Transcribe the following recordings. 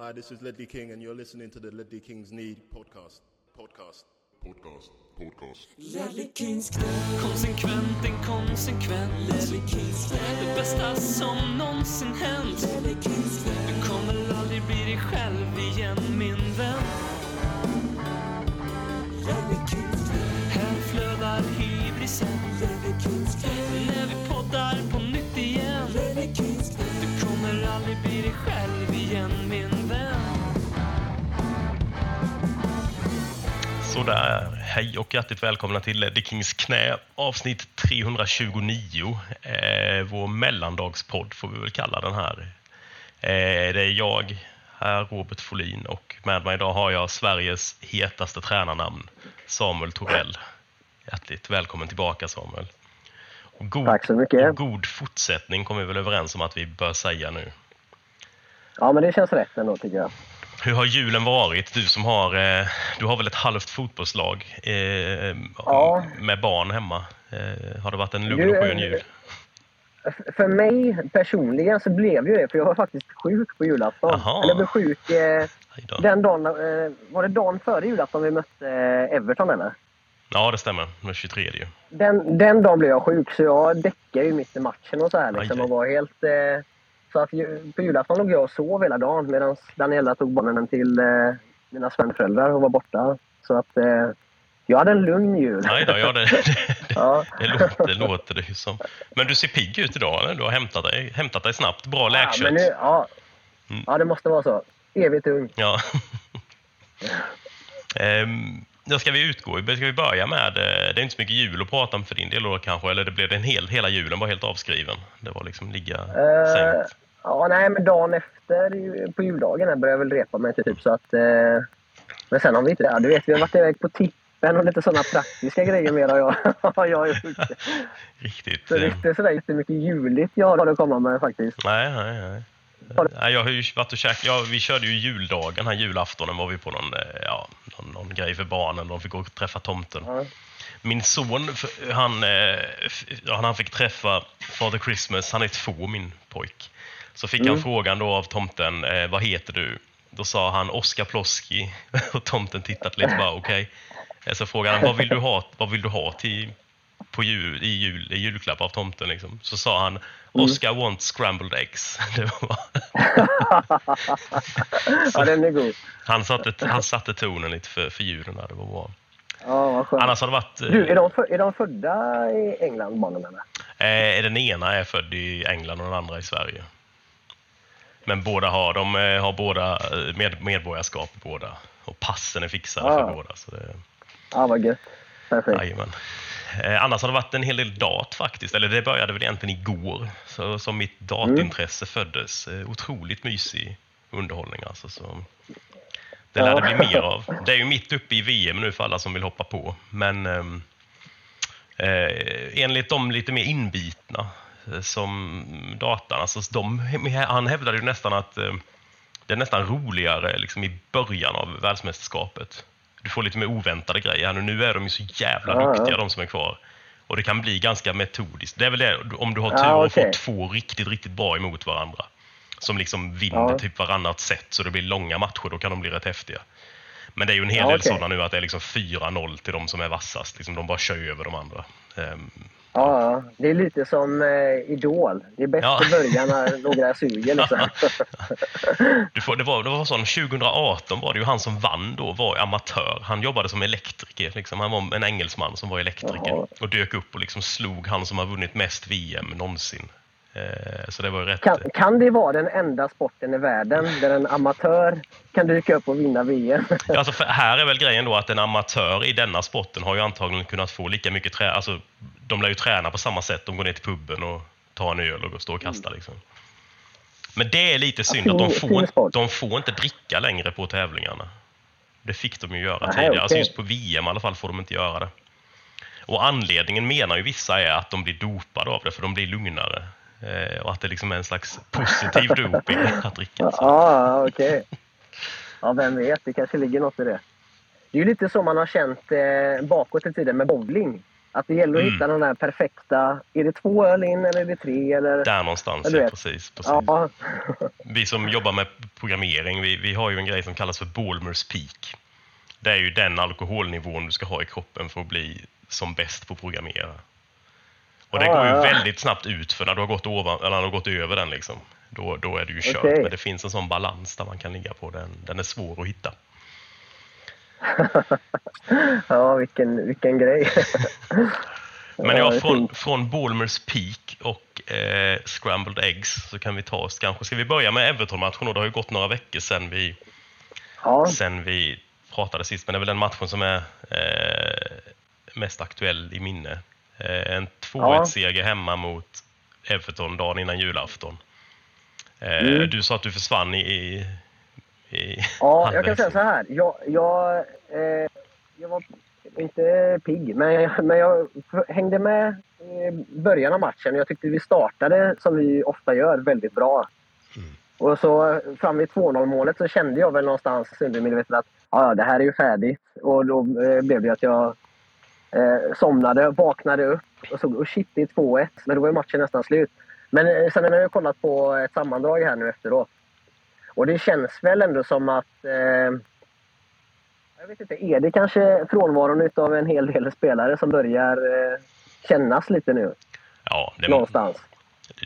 Hi, this is Ledley King, and you're listening to the Ledley Kings Need podcast. Podcast. Podcast. Podcast. Ledley Kings knä, Konsekvent, inkonsekvent Ledley Kings knä, Det bästa som någonsin hänt. Ledley Kings knä, Du kommer aldrig bli dig själv igen min vän. Ledley Kings knä, Här flödar hybrisen. Ledley Kings knä, Sådär, hej och hjärtligt välkomna till The Kings knä avsnitt 329. Eh, vår mellandagspodd får vi väl kalla den här. Eh, det är jag, här Robert Folin och med mig idag har jag Sveriges hetaste tränarnamn, Samuel Torell. Hjärtligt välkommen tillbaka Samuel. Och god, Tack så mycket. Och god fortsättning kommer vi väl överens om att vi bör säga nu. Ja, men det känns rätt ändå tycker jag. Hur har julen varit? Du som har, eh, du har väl ett halvt fotbollslag eh, Ja. med barn hemma. Eh, har det varit en lugn och skön jul? För mig personligen så blev ju det, för jag var faktiskt sjuk på julafton. Jaha. Eller jag blev sjuk eh, den dagen, eh, var det dagen före julafton vi mötte eh, Everton eller? Ja, det stämmer. Den 23 ju. Den, den dagen blev jag sjuk så jag däckade ju mitt i matchen och så här liksom och var helt... Eh, så att på julafton låg jag och sov hela dagen medan Daniela tog barnen till eh, mina svärföräldrar och var borta. Så att eh, jag hade en lugn jul. Nej då, ja, det, ja. det, låter, det låter det ju som. Men du ser pigg ut idag. Eller? Du har hämtat dig, hämtat dig snabbt. Bra Ja, läkkött. men nu, ja. Mm. ja, det måste vara så. Evigt ung. Ja. Ehm, då ska vi utgå. Ska vi börja med, eh, det är inte så mycket jul att prata om för din del då kanske, eller det blev det en hel, hela julen var helt avskriven. Det var liksom ligga sänkt. ja, nej, men dagen efter på juldagen började jag väl repa mig till typ så att... Eh, men sen har vi inte det. Du vet, vi har varit iväg på tippen och lite sådana praktiska grejer mer har jag, har jag gjort. Riktigt. Så det är inte sådär jättemycket juligt jag har att komma med faktiskt. Nej, nej, nej. Nej, jag har ju varit och käkat, ja, vi körde ju juldagen, här julaftonen var vi på någon, eh, ja, någon, någon grej för barnen, de fick gå och träffa tomten. Ja. Min son, han, eh, han fick träffa Father Christmas, han är två min pojk. Så fick han frågan då av tomten, eh, vad heter du? Då sa han Oskar Ploski och tomten tittade lite bara okej. Eh, Så frågade han, vad vill du ha, vad vill du ha till, på jul, i, jul, i julklapp av tomten? Liksom? Så sa han, Oscar wants scrambled eggs. Det var, ja, den är god. han, satte, han satte tonen lite för, för julen där, det var bra. Ja, vad skönt. Annars har det varit... eh, Du, är de, för, är de födda i England, barnen eller? Eh, den ena är född i England och den andra i Sverige. Men båda har, de eh, har båda eh, med, medborgarskap båda. Och passen är fixade Ah. för båda. Så det, Ja, vad gött. Perfekt. jajamän. Eh, annars har det varit en hel del dat faktiskt. Eller det började väl egentligen igår. Så, så mitt datintresse föddes. Eh, otroligt mysig underhållning alltså. Så det lär det bli mer av. Det är ju mitt uppe i VM nu för alla som vill hoppa på. Men ehm, eh, enligt de lite mer inbitna eh, som datan, alltså de, han hävdade ju nästan att eh, det är nästan roligare liksom i början av världsmästerskapet. Du får lite mer oväntade grejer här nu. Nu är de ju så jävla Ja, ja. duktiga de som är kvar. Och det kan bli ganska metodiskt. Det är väl det, om du har tur Ja, och okej. får två riktigt, riktigt bra emot varandra. Som liksom vinner Ja. typ varannat set så det blir långa matcher, då kan de bli rätt häftiga. Men det är ju en hel Ja, del okej. sådana nu att det är liksom 4-0 till de som är vassast. Liksom de bara kör över de andra. Ehm, Ja, det är lite som eh, Idol. Det är bäst Ja. i början när några suger liksom. Du får, det, var, det var sån, 2018 var det ju han som vann då, var amatör. Han jobbade som elektriker. Liksom. Han var en engelsman som var elektriker Jaha. och dök upp och liksom slog han som har vunnit mest VM någonsin. Eh, så det var rätt... Kan, kan det vara den enda sporten i världen där en amatör kan dyka upp och vinna VM? Alltså här är väl grejen då att en amatör i denna sporten har ju antagligen kunnat få lika mycket trä... Alltså, de lär ju träna på samma sätt. De går ner till puben och tar en öl och står och kastar. Liksom. Men det är lite synd fin- att de får, de får inte dricka längre på tävlingarna. Det fick de ju göra Nej, tidigare. Alltså okej. just på VM i alla fall får de inte göra det. Och anledningen menar ju vissa är att de blir dopade av det för de blir lugnare. Eh, och att det liksom är en slags positiv doping att dricka. Ja, okej. Ja, vem vet. Det kanske ligger något i det. Det är ju lite så man har känt eh, bakåt i tiden med bowling. Att det gäller att Mm. hitta den där perfekta... Är det två öl in eller är det tre? Eller? Där någonstans, du ja, precis. precis. Ja, Vi som jobbar med programmering, vi, vi har ju en grej som kallas för Balmers Peak. Det är ju den alkoholnivån du ska ha i kroppen för att bli som bäst på att programmera. Och det går ju väldigt snabbt ut för när du har gått, ovan, eller när du gått över den liksom. Då, då är du ju kört. Okej. Men det finns en sån balans där man kan ligga på den. Den är svår att hitta. ja vilken, vilken grej. Men Ja, det från, från Balmers Peak och eh, Scrambled Eggs så kan vi ta oss kanske. Ska vi börja med Everton-matchen? Det har ju gått några veckor sedan vi, Ja, sen vi pratade sist. Men det är väl den matchen som är eh, mest aktuell i minne. Eh, en 2-1-seger hemma mot Everton dagen innan julafton. Eh, Mm. Du sa att du försvann i... i, i ja jag kan säga så här. Jag, jag, eh, jag var inte pigg, men jag, men jag hängde med i början av matchen. Jag tyckte vi startade, som vi ofta gör, väldigt bra. Och så fram vid 2-0 målet så kände jag väl någonstans under millimeter att ja, ja, det här är ju färdigt. Och då eh, blev det att jag eh, somnade, vaknade upp och såg oh shit, det är 2-1. Men då var ju matchen nästan slut. Men eh, sen har jag kollat på ett sammandrag här nu efteråt. Och det känns väl ändå som att... Eh, jag vet inte, är det kanske frånvaron av en hel del spelare som börjar eh, kännas lite nu? Ja, det, Någonstans.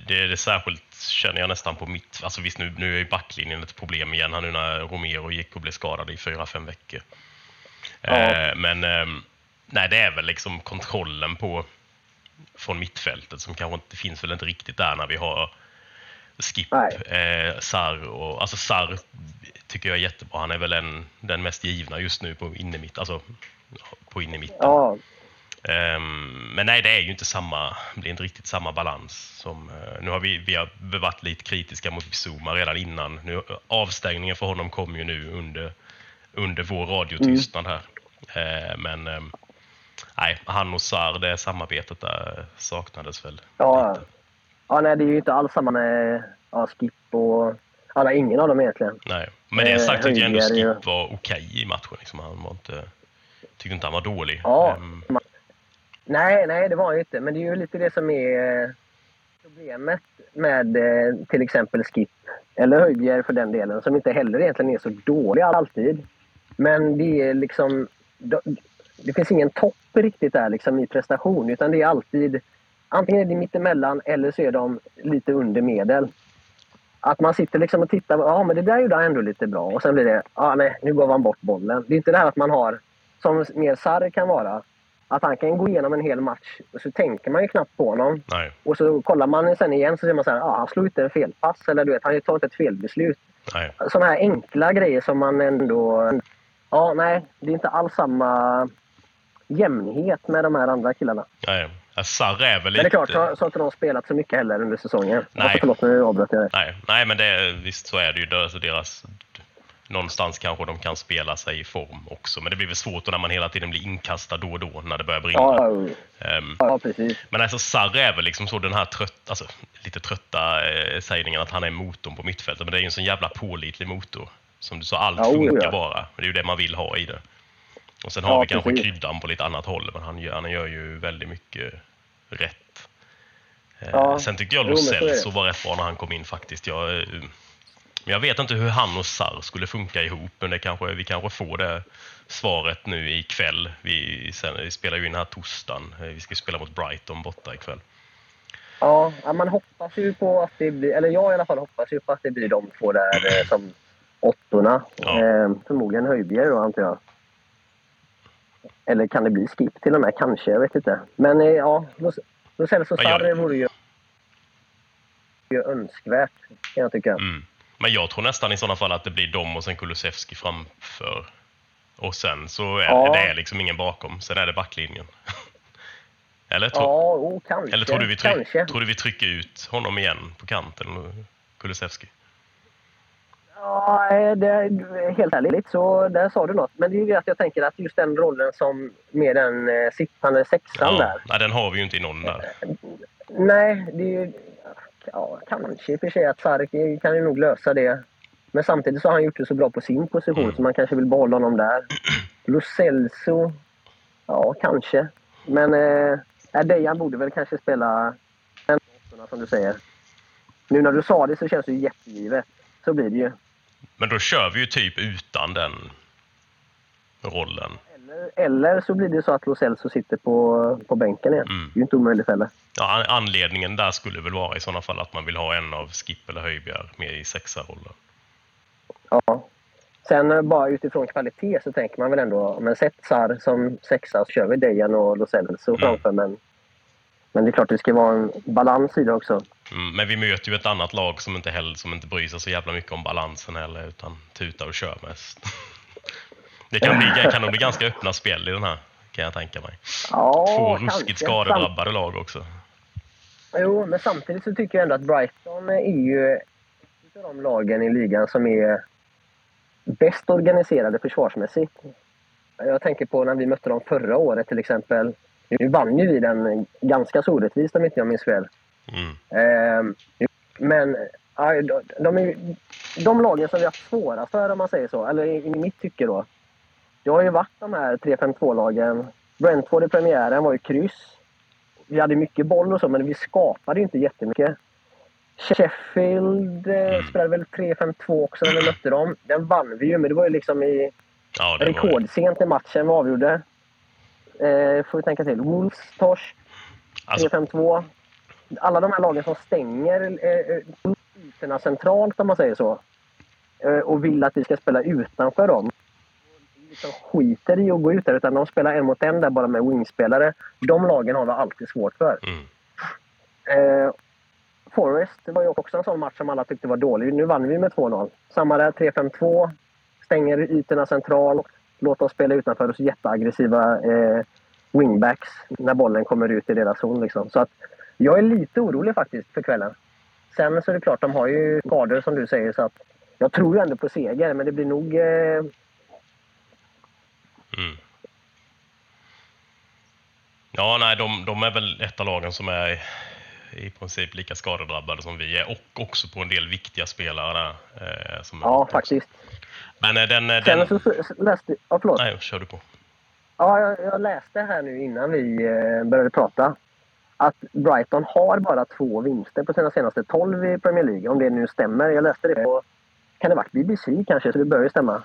Det är det särskilt känner jag nästan på mitt... Alltså visst, nu, nu är ju backlinjen ett problem igen här nu när Romero gick och blev skadad i fyra fem veckor. Ja. Eh, men ehm, nej, det är väl liksom kontrollen på från mittfältet som kanske inte finns väl inte riktigt där när vi har Skip, eh, Sarr och... Alltså Sarr tycker jag är jättebra. Han är väl en, den mest givna just nu på innermitt, alltså på innermitten. Ja, Ehm, men nej, det är ju inte samma, blir inte riktigt samma balans. Som, eh, nu har vi, vi har varit lite kritiska mot Bizuma redan innan. Nu, avstängningen för honom kom ju nu under, under vår radiotystnad här. Eh, men ehm, nej, han och Sarr, det samarbetet där saknades väl Ja. lite. ja nej, det är ju inte alls samma med ja, Skip och... Alla, ingen av dem egentligen. Nej. Men det Eh, sagt tycker jag ändå Skip var okej i matchen. Liksom. Han var inte, tyckte inte han var dålig. Ja. Ehm, Nej, nej, det var ju inte. Men det är ju lite det som är eh, problemet med eh, till exempel Skip, eller Höjbjerg för den delen, som inte heller egentligen är så dålig alltid. Men det är liksom... de- Det finns ingen topp riktigt där liksom i prestation, utan det är alltid... Antingen är det mittemellan eller så är de lite under medel. Att man sitter liksom och tittar, ja men det där gjorde han ändå lite bra. Och sen blir det, ja nej, nu gav han bort bollen. Det är inte det här att man har, som mer Sarr kan vara, att han kan gå igenom en hel match och så tänker man ju knappt på honom. nej, Och så kollar man sen igen så ser man så här, ja han slog inte en felpass eller du vet, han tar inte ett felbeslut. Sådana här enkla grejer som man ändå... Ja, nej, det är inte alls samma jämnhet med de här andra killarna. nej. Sarr är väl Men det är klart, så, har inte de spelat så mycket heller under säsongen. Nej. Förlåt, nu avbröt jag dig. Nej, nej men det, visst så är det ju. Det- Alltså deras, någonstans kanske de kan spela sig i form också. Men det blir väl svårt när man hela tiden blir inkastad då och då när det börjar brinna. Ja, Ehm, ja, precis. men alltså Sarr är väl liksom så den här trött, alltså, lite trötta eh, sägningen att han är motorn på mittfältet. Men det är ju en sån jävla pålitlig motor. Som du sa, allt Ja, oh, funkar ja. bara. Det är ju det man vill ha i det. Och sen har Ja, vi kanske precis. kryddan på lite annat håll. Men han gör, han gör ju väldigt mycket rätt. Eh, Ja. Sen tyckte jag. Lo var rätt bra när han kom in faktiskt. Jag, eh, men jag vet inte hur han och Sarr skulle funka ihop, men det kanske, vi kanske får det svaret nu ikväll. Vi, sen, vi spelar ju in här torsdagen. Eh, Vi ska spela mot Brighton borta ikväll. Ja, ja, man hoppas ju på att det blir, eller jag i alla fall hoppas ju på att det blir de två där som åttorna. Ja. Eh, förmodligen Höjbjerg då, antar jag. Eller kan det bli Skip till och med? Kanske, jag vet inte. Men eh, ja, Lo Celso Sarri vore ju, ju önskvärt, kan jag tycka. Mm. Men jag tror nästan i sådana fall att det blir dem och sen Kulusevski framför. Och sen så är Ja. det är liksom ingen bakom. Sen är det backlinjen. Eller? Tror, Ja, oh, kanske. eller tror, du vi tryck, tror du vi trycker ut honom igen på kanten? Kulusevski? Ja, eh, det är helt ärligt så där sa du något. Men det är ju det att jag tänker att just den rollen som med den eh, sittande sexan där. Ja, nej, den har vi ju inte i någon där. Nej, det är ju... Ja, kanske i och för sig att Sarki kan ju nog lösa det. Men samtidigt så har han gjort det så bra på sin position Mm. så man kanske vill behålla honom där. Lo Celso... Ja, kanske. Men eh, Dejan borde väl kanske spela en som du säger. Nu när du sa det så känns det ju jättegivet. Så blir det ju. Men då kör vi ju typ utan den rollen. Eller, eller så blir det så att Lo Celso sitter på, på bänken igen. Mm. Det är ju inte omöjligt heller. Ja, an- anledningen där skulle väl vara i sådana fall att man vill ha en av Skip eller Höjbjerg med i sexarrollen. Ja. Sen eh, bara utifrån kvalitet så tänker man väl ändå, men sett Sar som sexa så kör vi Dejan och Lo Celso Mm. framför. Men, men det är klart det ska vara en balans i det också. Mm, men vi möter ju ett annat lag som inte, heller, som inte bryr sig så jävla mycket om balansen heller, utan tutar och kör mest. Det kan, bli, kan nog bli ganska öppna spel i den här, kan jag tänka mig. Ja, Två ruskigt skadedrabbade lag också. Jo, men samtidigt så tycker jag ändå att Brighton är ju ett av de lagen i ligan som är bäst organiserade försvarsmässigt. Jag tänker på när vi mötte dem förra året till exempel. Nu vann ju vi den ganska så orättvist om inte jag minns fel. Mm. Ehm, men de, de, är, de lagen som vi har haft svårast för om man säger så, eller i, i mitt tycke då. Det har ju varit de här 3-5-2-lagen. Brentford i premiären var ju kryss. Vi hade mycket boll och så, men vi skapade inte jättemycket. Sheffield eh, Mm. spelade väl 3-5-2 också när vi mötte dem. Den vann vi ju, men det var ju liksom i Ja, rekordsent i matchen vi avgjorde. Eh, får vi tänka till. Wolves, torsk. alltså, 3-5-2. Alla de här lagen som stänger eh, ytorna centralt, om man säger så, eh, och vill att vi ska spela utanför dem. Liksom skiter i att gå ut där, utan de spelar en mot en där bara med wingspelare. De lagen har vi alltid svårt för. mm. Eh, Forest var ju också en sån match som alla tyckte var dålig. Nu vann vi med 2-0. Samma där, 3-5-2. Stänger ytorna centralt. Låt oss spela utanför oss jätteaggressiva eh, wingbacks när bollen kommer ut i deras zon. Liksom. Så att jag är lite orolig faktiskt för kvällen. Sen så är det klart, de har ju skador som du säger. Så att jag tror ju ändå på seger, men det blir nog... Eh, Mm. Ja, nej, de, de är väl ett av lagen som är i princip lika skadedrabbade som vi är och också på en del viktiga spelare. Eh, som ja, faktiskt. Men eh, den... eh, Sen den så, läste... Ja, förlåt. nej, kör du på. Ja, jag, jag läste här nu innan vi började prata att Brighton har bara två vinster på sina senaste 12 i Premier League. Om det nu stämmer. Jag läste det på... Kan det varit BBC kanske? Så det bör ju stämma.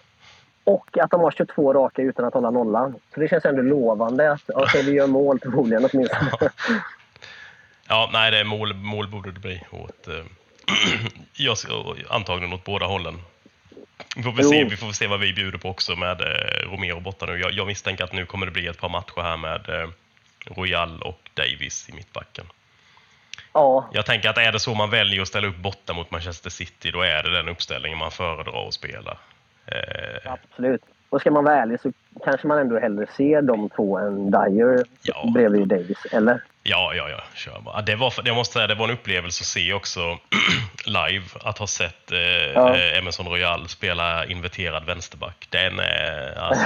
Och att de har 22 raka utan att hålla nollan. Så det känns ändå lovande att okay, vi gör mål förmodligen åtminstone. Ja, nej, det är mål, mål borde det bli åt... Eh, jag, antagligen åt båda hållen. Vi får, se, vi får se vad vi bjuder på också med eh, Romero borta nu. Jag, jag misstänker att nu kommer det bli ett par matcher här med eh, Royal och Davis i mittbacken. ja, Jag tänker att är det så man väljer att ställa upp borta mot Manchester City, då är det den uppställningen man föredrar att spela. Eh, absolut. Och ska man vara ärlig så kanske man ändå hellre ser de två än Dyer Ja. bredvid Davis. Eller? Ja, ja, ja. Kör bara. Det var, jag måste säga, det var en upplevelse att se också live. Att ha sett eh, Ja. eh, Emerson Royal spela inverterad vänsterback. Den är... Alltså,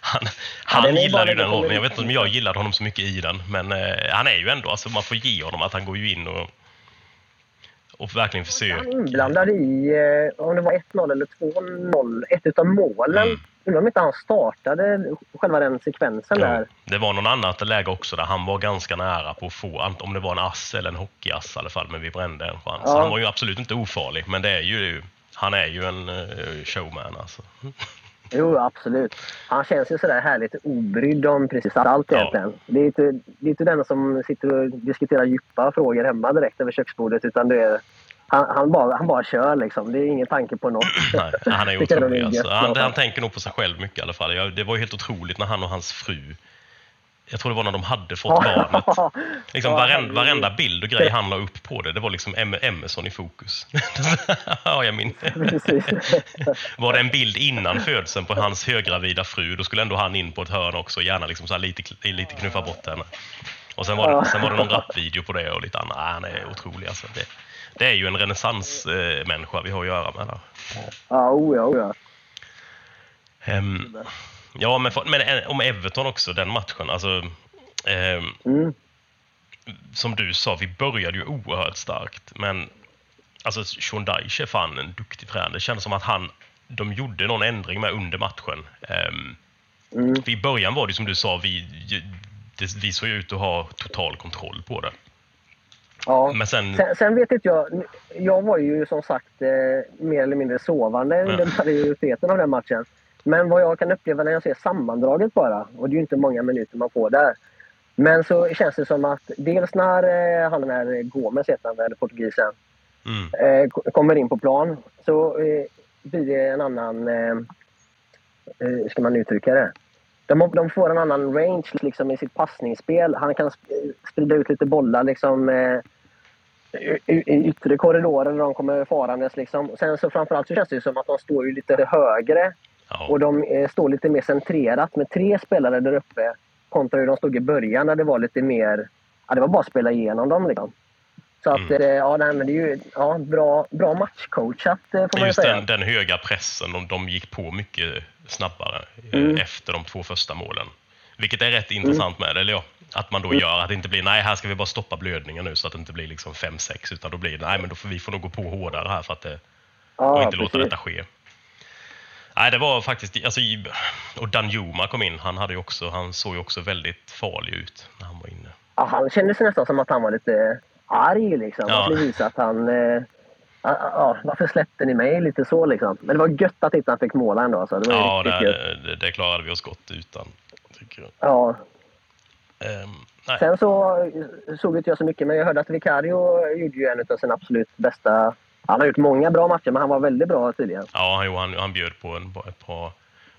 han han gillade bara ju den rollen. Jag vet inte om jag gillade honom så mycket i den. Men eh, han är ju ändå... Alltså, man får ge honom att han går ju in och, och verkligen Han försöker. inblandad i, eh, om det var 1-0 eller 2-0, ett utav målen. Mm. Undrar om inte han startade själva den sekvensen Ja, där. det var någon annat läge också där han var ganska nära på att få, om det var en ass eller en hockeyass i alla fall, men vi brände en chans. Ja. Han var ju absolut inte ofarlig, men det är ju, han är ju en eh, showman alltså. Jo, absolut. Han känns ju sådär härligt obrydd om precis allt Ja. egentligen. Det är inte, det är inte den som sitter och diskuterar djupa frågor hemma direkt över köksbordet, utan det är, han, han, bara, han bara kör liksom. Det är ingen tanke på något. Nej, han är otrolig alltså. han, han tänker nog på sig själv mycket i alla fall. Jag, det var ju helt otroligt när han och hans fru jag tror det var när de hade fått barnet. Liksom varenda, varenda bild och grej han la upp på det, det var liksom Em- Emerson i fokus. ja, jag minns. Var det en bild innan födseln på hans höggravida fru, då skulle ändå han in på ett hörn också, gärna liksom så lite, lite knuffa bort henne. Och sen var det, sen var det någon rapvideo på det och lite annat. Ah, han är otrolig alltså. Det, det är ju en renässansmänniska vi har att göra med där. Ja, oh ja, oh ja. Men, men eh, om Everton också, den matchen. Alltså, ehm, Mm. som du sa, vi började ju oerhört starkt. Men alltså, Sean Dyche är fan en duktig tränare. Det kändes som att han, de gjorde någon ändring med under matchen. Ehm, Mm. I början var det som du sa, vi, det, vi såg ut att ha total kontroll på det. Ja. Men sen, Sen, sen vet inte jag. Jag var ju som sagt eh, mer eller mindre sovande under majoriteten av den matchen. Men vad jag kan uppleva när jag ser sammandraget bara, och det är ju inte många minuter man får där. Men så känns det som att dels när eh, han den här Gomes heter han, eller portugisen, mm, eh, ko- kommer in på plan så eh, blir det en annan... Eh, eh, hur ska man uttrycka det? De, de får en annan range liksom, i sitt passningsspel. Han kan sp- sprida ut lite bollar liksom, eh, i, i i yttre korridoren när de kommer farandes. Liksom. Sen så framförallt så känns det som att de står ju lite högre ja, och de eh, står lite mer centrerat med tre spelare där uppe kontra hur de stod i början när det var lite mer... Ja, det var bara att spela igenom dem. Liksom. Så att, Mm. eh, ja, nej, men det är ju ja, bra, bra matchcoachat eh, får man ju just säga. den, den höga pressen, de, de gick på mycket snabbare Mm. efter de två första målen. Vilket är rätt intressant med det, eller ja, att man då gör att det inte blir nej, här ska vi bara stoppa blödningen nu så att det inte blir liksom 5-6 utan då blir det nej, men då får vi får nog gå på hårdare här för att det, ja, och inte låta precis. detta ske. Nej, det var faktiskt, alltså, och Danjuma kom in, han, hade ju också, han såg ju också väldigt farlig ut när han var inne. Ja, han kände sig nästan som att han var lite arg. Liksom. Ja. Han ville visa att han... Eh, ja, varför släppte ni mig? Lite så liksom. Men det var gött att inte han fick måla ändå. Alltså. Det var Ja, det, det, det klarade vi oss gott utan, tycker jag. Ja. Nej. Sen så eh, såg inte jag så mycket, men jag hörde att Vicario gjorde ju en av sina absolut bästa... Han har gjort många bra matcher, men han var väldigt bra tydligen. Ja, jo, han, han bjöd på en, ett par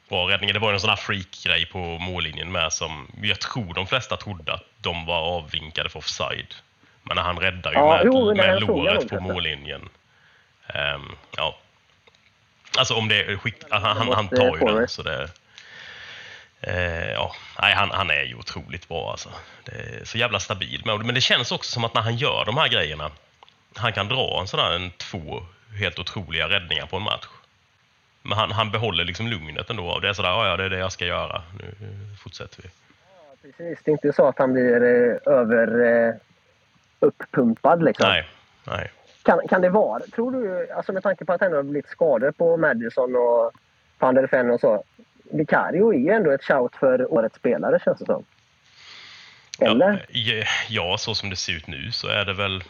bra räddningar. Det var en sån här freak-grej på mållinjen med som jag tror de flesta trodde att de var avvinkade för offside. Men han räddar ju Ja, med, jo, med låret på mållinjen. Ehm, ja. Alltså om det är skick, han, han, han tar ju den så det... Eh, ja, nej, han, han är ju otroligt bra alltså. Så jävla stabil. Men det känns också som att när han gör de här grejerna, han kan dra en sån här en, två helt otroliga räddningar på en match. Men han, han behåller liksom lugnet ändå. Det är sådär, "Ja, ja, det är det jag ska göra. Nu eh, fortsätter vi. Precis, det är inte så att han blir eh, över... Eh, uppumpad liksom. Nej, nej. Kan, kan det vara? Tror du, alltså med tanke på att det ändå har blivit skador på Madison och van der Ven och så. Vicario är ju ändå ett shout för årets spelare känns det som. Eller? Ja, ja, så som det ser ut nu så är det väl...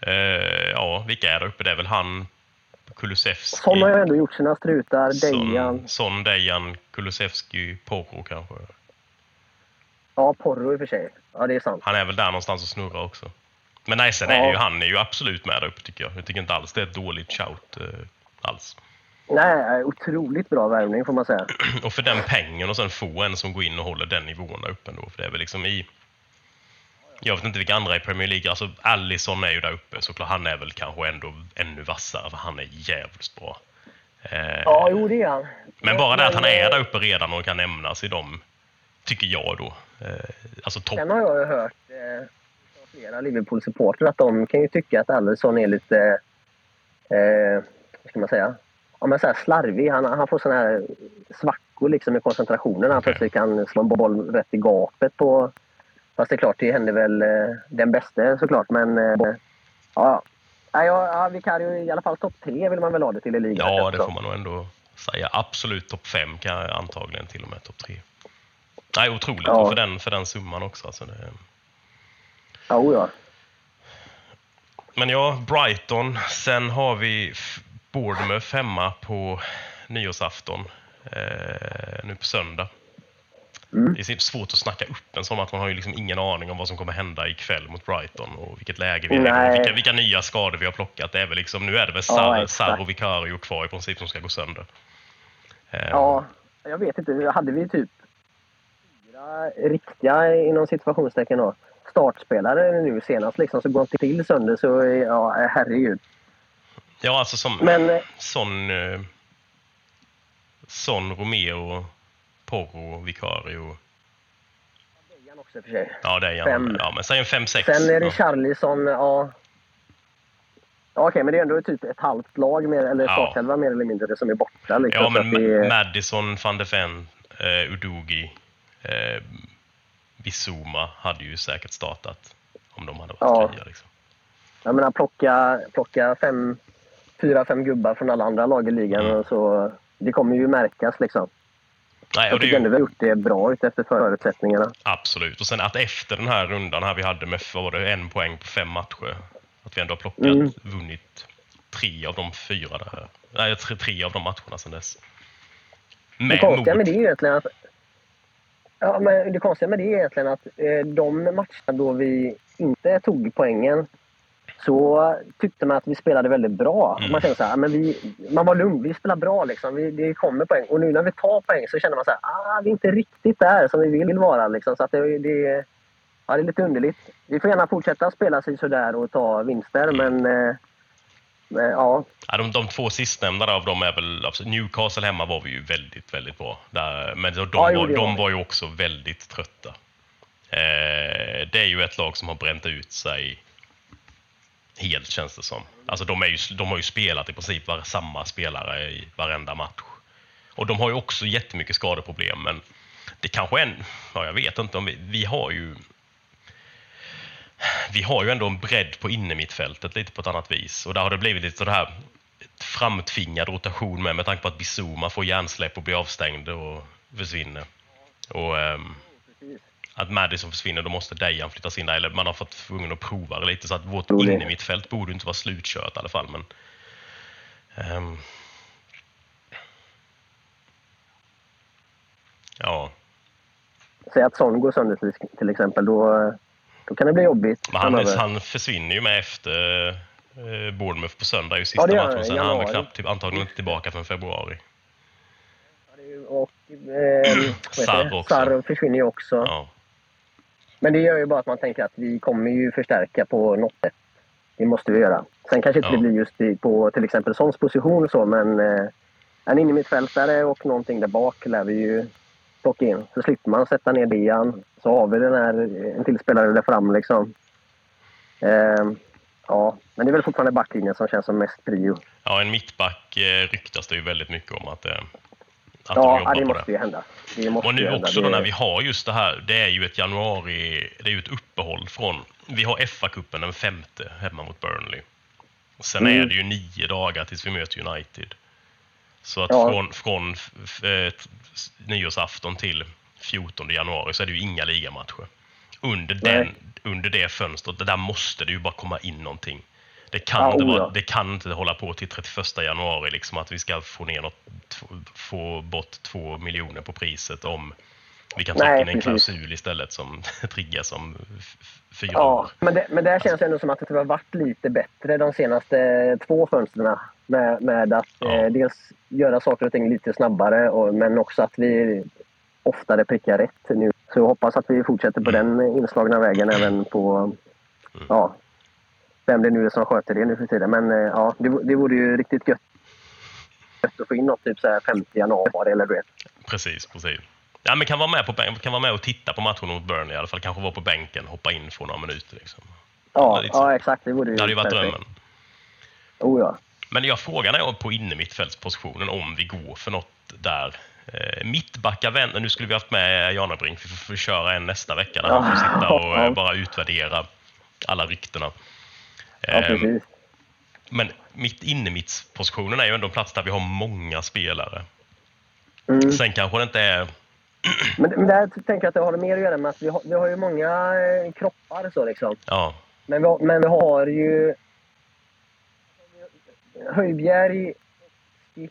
Eh, ja, vilka är där uppe? Det är väl han, Kulusevski, Son har ju ändå gjort sina strutar. Dejan. Son, Dejan, Kulusevski, Porro kanske. Ja, Porro i och för sig. Ja, det är sant. Han är väl där någonstans och snurrar också. Men nej, sen är Ja. ju han är ju absolut med där uppe tycker jag. Jag tycker inte alls det är ett dåligt shout eh, alls. Nej, otroligt bra värvning får man säga. Och för den pengen och sen få en som går in och håller den nivån där uppe ändå. För det är väl liksom i... Jag vet inte vilka andra i Premier League, alltså Allison är ju där uppe såklart. Han är väl kanske ändå ännu vassare för han är jävligt bra. Eh, Ja, jo det är han. men bara det att han är eh, där uppe redan och kan nämnas i dem, tycker jag då. Eh, alltså topp. Sen har jag ju hört eh, från flera Liverpool-supportrar att de kan ju tycka att Alisson är lite... Eh, vad ska man säga? Ja, men så här slarvig. Han, han får såna här svackor liksom i koncentrationen. Han Okej. plötsligt kan slå en boll rätt i gapet. På, fast det är klart, det händer väl eh, den bästa såklart. Men eh, ja, ja, Vicario i alla fall topp tre vill man väl ha det till i ligan. Ja, det får man nog ändå säga. Absolut topp fem kan jag antagligen till och med topp tre. Nej, otroligt. Ja. Och för den, för den summan också. Alltså det, Ja, o ja. Men ja, Brighton. Sen har vi Bournemouth hemma på nyårsafton. Eh, nu på söndag. Mm. Det är svårt att snacka upp en sån match. Man har ju liksom ingen aning om vad som kommer hända ikväll mot Brighton och vilket läge vi är i. Vilka, vilka nya skador vi har plockat. Det är väl liksom, nu är det väl Ja, Sar, exakt. Sar och Vicario kvar i princip som ska gå sönder. Eh, Ja, jag vet inte. Hade vi typ fyra riktiga, inom situationstecken då, startspelare nu senast liksom, så går inte till sönder så, ja, herregud. Ja, alltså som Men sån, eh, sån Romeo, Porro, Vicario. Dejan också i och för sig. Ja, det är han. Ja, men säg en 5-6. Sen är det ja. Charlison, ja. Ja, Okej, men det är ändå typ ett halvt lag, mer, eller Ja. startelva mer eller mindre, som är borta. Liksom, Ja, men det Madison, van de Ven, eh, Udogi, eh, Bizuma hade ju säkert startat om de hade varit Ja. fria. Liksom. Jag menar, plocka, plocka fem, fyra, fem gubbar från alla andra lag i ligan. Mm. Så, det kommer ju märkas liksom. Nej, Jag det tycker ändå vi har gjort det bra efter förutsättningarna. absolut. Och sen att efter den här rundan här vi hade med var det, en poäng på fem matcher. Att vi ändå har plockat, Mm. vunnit tre av de fyra där. Nej, tre, tre av de matcherna sedan dess. Det Med konstiga med det är egentligen att... Ja, men det konstiga med det är egentligen att eh, de matcherna då vi inte tog poängen så tyckte man att vi spelade väldigt bra. Mm. Man kände så här, men vi, man var lugn, vi spelar bra liksom. Vi, det kommer poäng. Och nu när vi tar poäng så känner man så här, ah, vi är inte riktigt där som vi vill vara liksom. Så att det, det, ja, det är lite underligt. Vi får gärna fortsätta spela sig sådär och ta vinster, men... Eh, men ja, Ja, de, de två sistnämnda av dem är väl... Absolut, Newcastle hemma var vi ju väldigt, väldigt bra. Där, men de, de, Ja, var, de var ju också väldigt trötta. Eh, det är ju ett lag som har bränt ut sig helt, känns det som. Alltså, de, är ju, de har ju spelat i princip var, samma spelare i varenda match. Och de har ju också jättemycket skadeproblem, men det kanske är en... Ja, jag vet inte om vi... Vi har ju... Vi har ju ändå en bredd på innermittfältet lite på ett annat vis. Och där har det blivit lite så här framtvingad rotation med, med tanke på att Bizuma får hjärnsläpp och blir avstängd och försvinner. Och um, att Madison försvinner, då måste Dejan flyttas in där. Eller man har fått tvungen att prova det lite. Så att vårt det- innermittfält borde inte vara slutkört i alla fall. Men, ehm, ja, säg att Son går sönder till, till exempel, då, då kan det bli jobbigt men han, han försvinner ju med efter eh, Bournemouth på söndag, är ju sista Ja, matchen. Sen är han väl knappt, typ, antagligen inte tillbaka förrän februari. Och eh, heter Sarr det? också. Sarr försvinner ju också. Ja. Men det gör ju bara att man tänker att vi kommer ju förstärka på något sätt. Det måste vi göra. Sen kanske inte Ja. det blir just på till exempel Sons position och så, men eh, en innermittfältare och någonting där bak lär vi ju plocka in. Så slipper man sätta ner Dejan. Så har vi den här, en till spelare där fram liksom. Eh, ja, men det är väl fortfarande backlinjen som känns som mest prio. ja, en mittback eh, ryktas det ju väldigt mycket om att, eh, att de Ja, jobbar ja, det på måste det. ju hända. Det måste Och nu också då när vi har just det här, det är ju ett januari, det är ju ett uppehåll från, vi har FA-cupen den femte hemma mot Burnley. Och sen Mm. är det ju nio dagar tills vi möter United. Så att Ja. från, från eh, nyårsafton till 14 januari så är det ju inga ligamatcher. Under, den, Nej. under det fönstret, där måste det ju bara komma in någonting. Det kan, Ja, inte oh vara, det kan inte hålla på till 31 januari, liksom att vi ska få, ner något, få bort två miljoner på priset om vi kan Nej, in en klausul istället som triggas om fyra Ja, år. men det, men det känns ändå som att det har varit lite bättre de senaste två fönstren. Med, med att Ja. eh, dels göra saker och ting lite snabbare, och, men också att vi oftare prickar rätt nu. Så jag hoppas att vi fortsätter på Mm. den inslagna vägen även på... Ja, vem det nu är som sköter det nu för tiden. Men eh, ja, det, det vore ju riktigt gött, gött att få in något typ så här 50 januari eller du vet. Precis, precis. Ja, men kan vara, med på, kan vara med och titta på matchen mot Burnley i alla fall. Kanske vara på bänken, hoppa in för några minuter. Liksom. Ja, ja exakt. Det vore ju Det hade ju varit drömmen. Oh, ja. Men jag frågan är på innermittfältspositionen om vi går för något där. Eh, mittbacka vänner, nu skulle vi haft med Janebrink, vi får, får köra en nästa vecka där han får sitta och eh, bara utvärdera alla ryktena. Ja, Ehm, precis. men mitt innermittspositionen är ju ändå en plats där vi har många spelare. Mm. Sen kanske det inte är... Men, men där tänker jag att det har mer att göra med att vi har, vi har ju många eh, kroppar så liksom. Ja, Men vi har, men vi har ju Höjbjerg, Skip,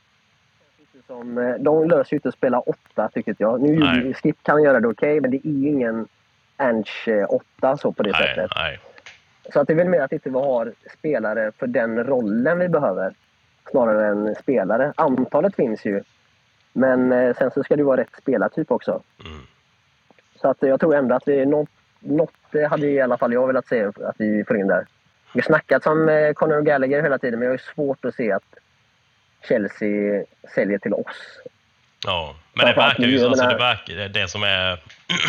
som, eh, de löser ju inte att spela åtta tycker jag. Nu Nej. Skip kan göra det okej, men det är ju ingen Ernst eh, åtta så på det nej, sättet. nej. Så att det är väl mer att inte vi har spelare för den rollen vi behöver. Snarare än spelare. Antalet finns ju. Men eh, sen så ska det vara rätt spelartyp också. Mm. Så att jag tror ändå att är något, något hade i alla fall jag velat se att vi får in där. Vi har snackat om eh, Conor Gallagher hela tiden, men jag har ju svårt att se att Chelsea säljer till oss. Ja, men det verkar ju. Alltså, det, verkar, det- som är...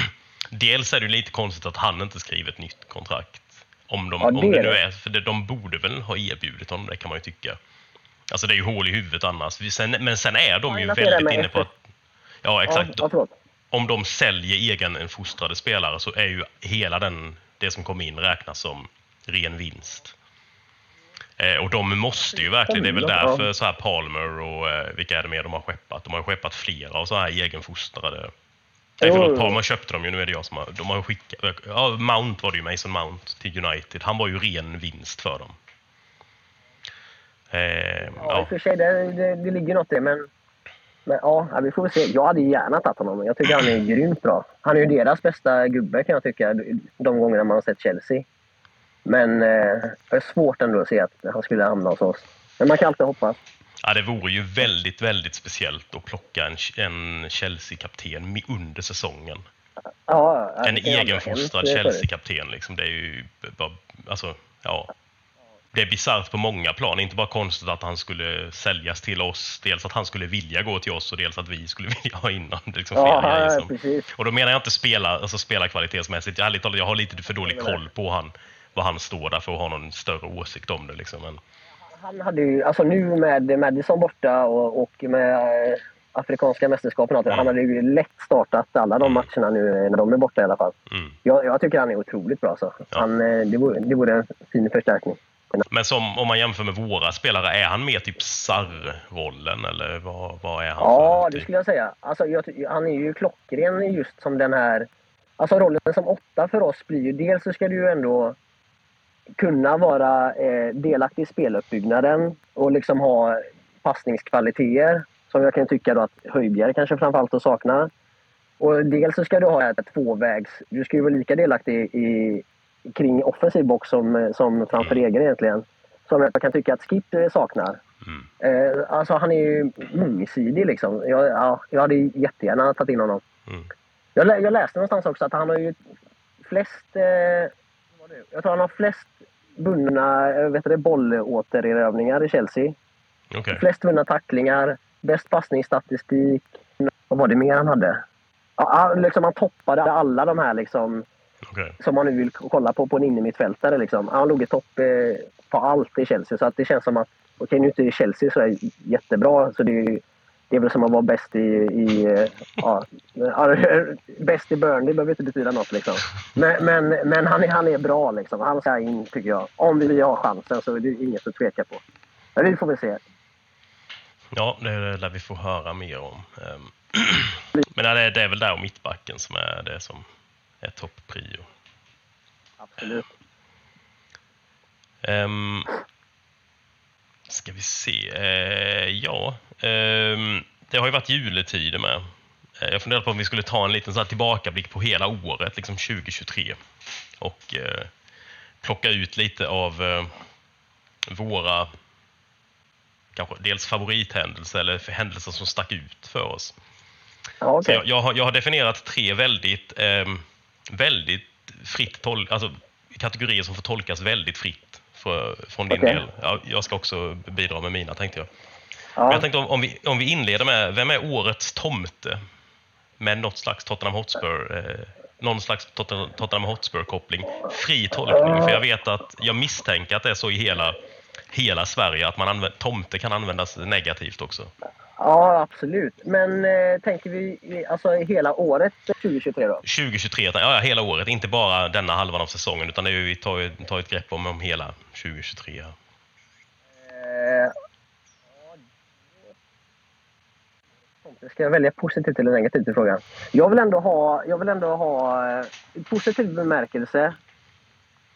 Dels är det lite konstigt att han inte skriver ett nytt kontrakt. Om de, Ja, om det det är nu det. är... För det, de borde väl ha erbjudit honom det kan man ju tycka. Alltså det är ju hål i huvudet annars. Vi- Sen, men sen är de Ja, ju det väldigt inne på att... Ja, exakt. Ja. Om de säljer egenfostrade spelare så är ju hela den, det som kommer in räknas som ren vinst. Eh, och de måste ju verkligen, det är väl därför så här Palmer och eh, vilka är det mer de har skeppat? De har skeppat flera av så här egenfostrade Nej, förlåt. Palmer köpte de ju, nu är det jag som har... De har skickat... Ja, Mount var det ju, Mason Mount till United. Han var ju ren vinst för dem. Eh, Ja, i ja. och för sig, det, det, det ligger något i det. Men, men ja, ja, vi får väl se. Jag hade gärna tagit honom. Jag tycker han är grymt bra. Han är ju deras bästa gubbe kan jag tycka, de gångerna man har sett Chelsea. Men eh, det är svårt ändå att se att han skulle hamna hos oss. Men man kan alltid hoppas. Ja, det vore ju väldigt, väldigt speciellt att plocka en, en Chelsea-kapten under säsongen. Ja, En egenfostrad. Chelsea-kapten, liksom. Det är ju bara... Alltså, ja. Det är bisarrt på många plan. Inte bara konstigt att han skulle säljas till oss. Dels att han skulle vilja gå till oss och dels att vi skulle vilja ha in honom. Liksom Ja, ja, som- precis. Och då menar jag inte spela, alltså spelarkvalitetsmässigt. Jag, ärligt talat, jag har lite för dålig koll på han, vad han står där för att ha någon större åsikt om det. Liksom. Men, Han hade ju, alltså nu med Madison borta och, och med eh, afrikanska mästerskapen och allt det, Mm. Han hade ju lätt startat alla de matcherna nu eh, när de är borta i alla fall. mm. Jag, jag tycker han är otroligt bra. Så. Ja. Han, eh, det, vore, det vore en fin förstärkning. men som, om man jämför med våra spelare, är han mer typ Sarr-rollen eller vad, vad är han Ja, det typ? skulle jag säga. Alltså, jag, han är ju klockren just som den här... Alltså rollen som åtta för oss blir ju... Dels så ska du ju ändå kunna vara eh, delaktig i speluppbyggnaden och liksom ha passningskvaliteter som jag kan tycka då att Höjbjerg kanske framförallt att sakna. Och dels så ska du ha ett tvåvägs... Du ska ju vara lika delaktig i, kring offensiv box som, som framför egen egentligen. Som jag kan tycka att Skip eh, saknar. Mm. Eh, alltså han är ju mångsidig liksom. Jag, ja, jag hade jättegärna tagit in honom. Mm. Jag, jag läste någonstans också att han har ju flest... Eh, det? jag tror han har flest bundna eh, vet du, i Chelsea. Okej. Flest vunna tacklingar, bäst passningsstatistik. Vad var det mer han hade? Ja, han- liksom, han toppade alla de här liksom, okej. som man nu vill kolla på på en innermittfältare. Liksom. Han låg i topp eh, på allt i Chelsea. Så att det känns som att, okej nu är inte Chelsea så är jättebra. Så det är, det är väl som att vara bäst i... i eh, ja, bäst i Burnley behöver inte betyda något. Liksom. Men, men, men han, är, han är bra. Liksom. Han ska in, tycker jag. Om vi har chansen så är det inget att tveka på. Men vi får väl se. Ja, det lär vi få höra mer om. Ehm, Men det är, det är väl där och mittbacken som är det som är toppprio. Absolut. Um, ska vi se. Eh, ja, ehm, det har ju varit juletider med. Eh, jag funderade på om vi skulle ta en liten så här tillbakablick på hela året, liksom 2023. Och eh, plocka ut lite av eh, våra kanske dels favorithändelser eller händelser som stack ut för oss. Ja, okej. jag, jag, har, jag har definierat tre väldigt, ehm, väldigt fritt tol- alltså kategorier som får tolkas väldigt fritt för, från din Okej. del. Ja, jag ska också bidra med mina tänkte jag. Men Ja. jag tänkte om, om, vi, om vi inleder med, vem är årets tomte? Med något slags Tottenham Hotspur, eh, någon slags Tottenham Hotspur-koppling. Fri tolkning, för jag vet att, jag misstänker att det är så i hela, hela Sverige, att man använder, tomte kan användas negativt också. Ja, absolut. Men eh, tänker vi alltså hela året 2023 då? 2023, ja, ja, hela året, inte bara denna halvan av säsongen, utan det är, vi tar, tar ett grepp om, om hela 2023. här. Eh, Ska jag välja positivt eller negativt i frågan? Jag vill ändå ha, jag vill ändå ha eh, positiv bemärkelse.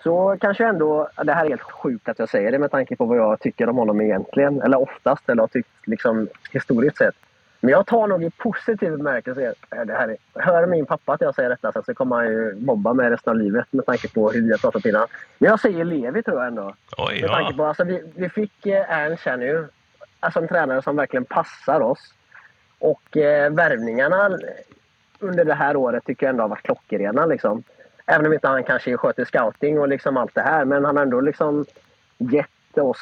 Så kanske ändå, det här är helt sjukt att jag säger det med tanke på vad jag tycker om honom egentligen. Eller oftast, eller har tyckt liksom historiskt sett. Men jag tar nog i positiv bemärkelse. Det här är, hör min pappa att jag säger detta så kommer han ju mobba mig resten av livet med tanke på hur vi har pratat innan. Men jag säger Levi tror jag ändå. Oj, Med tanke ja. på, alltså, vi, vi fick eh, Ernst här nu. Alltså en tränare som verkligen passar oss. Och eh, värvningarna under det här året tycker jag ändå har varit klockrena. Liksom. Även om inte han kanske sköter scouting och liksom allt det här. Men han har ändå liksom gett oss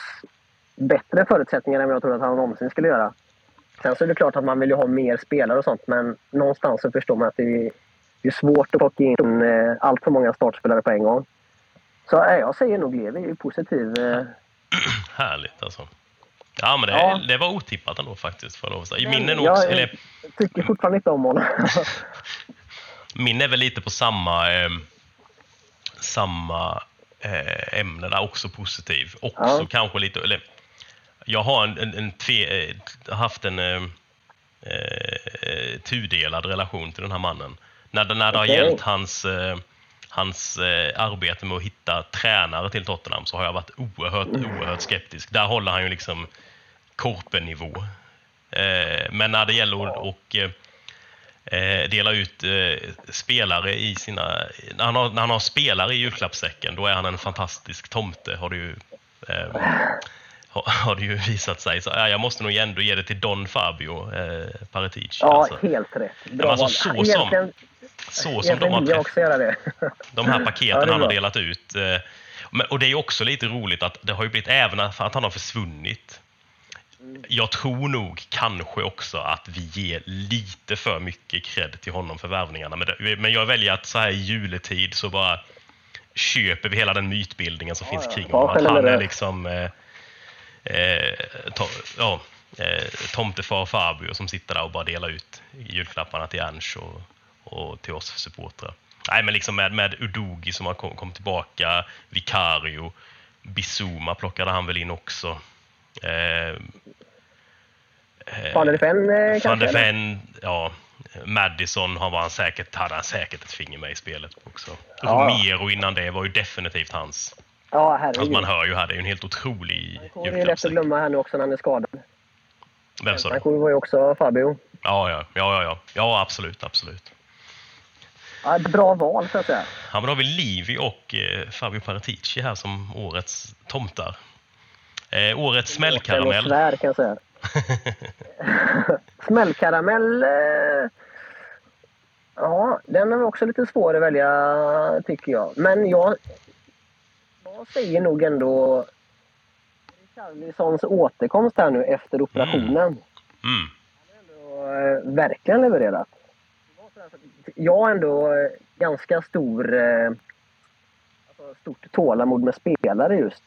bättre förutsättningar än vad jag trodde att han någonsin skulle göra. Sen så är det klart att man vill ju ha mer spelare och sånt. Men någonstans så förstår man att det är, svårt att plocka in eh, allt för många startspelare på en gång. Så eh, jag säger nog Levi är positiv. Eh, Härligt alltså. Ja, men det, Ja. det var otippat ändå faktiskt, får jag lov att säga. Min är, nog, jag eller, tycker fortfarande inte om honom. min är väl lite på samma, eh, samma eh, ämnena också positiv. Också Ja. kanske lite, eller jag har en, en, en tve, eh, haft en eh, eh, tudelad relation till den här mannen. När, när det har Okej. gällt hans, eh, hans eh, arbete med att hitta tränare till Tottenham så har jag varit oerhört, oerhört skeptisk. Där håller han ju liksom korpenivå. Eh, men när det gäller att och, eh, dela ut eh, spelare i sina... När han, har, när han har spelare i julklappssäcken, då är han en fantastisk tomte, har det ju, eh, har, har det ju visat sig. Så, ja, jag måste nog ändå ge det till Don Fabio eh, Paratici. Ja, alltså. helt rätt. Bra alltså, så som- Egentligen, Så som de har träffat de här Ja, paketen är han har delat ut. eh, Och det är också lite roligt att det har ju blivit, även att han har försvunnit. Jag tror nog kanske också att vi ger lite för mycket cred till honom för värvningarna. Men, det, men jag väljer att så här i juletid så bara köper vi hela den mytbildningen som finns ja. kring Ta honom. Att han är liksom eh, eh, to, ja, eh, tomtefar Fabio som sitter där och bara delar ut julklapparna till Ernst och, och till oss supportrar. Nej, men liksom med, med Udogi som har kom, kom tillbaka, Vicario, Bissouma plockade han väl in också. Eh, Van der Ven eh, Van der? Ven, ja. Madison har han säkert, hade han säkert ett finger med i spelet också. Ja. Romero innan det var ju definitivt hans. Ja, Alltså herregud. man hör ju här, det är ju en helt otrolig Det är lätt att glömma här nu också när han är skadad. Vem sa du? Han var ju också Fabio. Ja, ja, ja, ja, ja. Ja, absolut, absolut. Ja, ett bra val, så att säga. Ja, men då har vi Livi och eh, Fabio Paratici här som årets tomtar. Eh, årets smällkaramell. svär, kan jag säga. Smällkaramell... Eh, ja, den är också lite svår att välja, tycker jag. Men jag, jag säger nog ändå Charlisons återkomst här nu efter operationen. Mm. Och, eh, verkligen levererat. Jag har ändå eh, ganska stor, eh, alltså, stort tålamod med spelare just.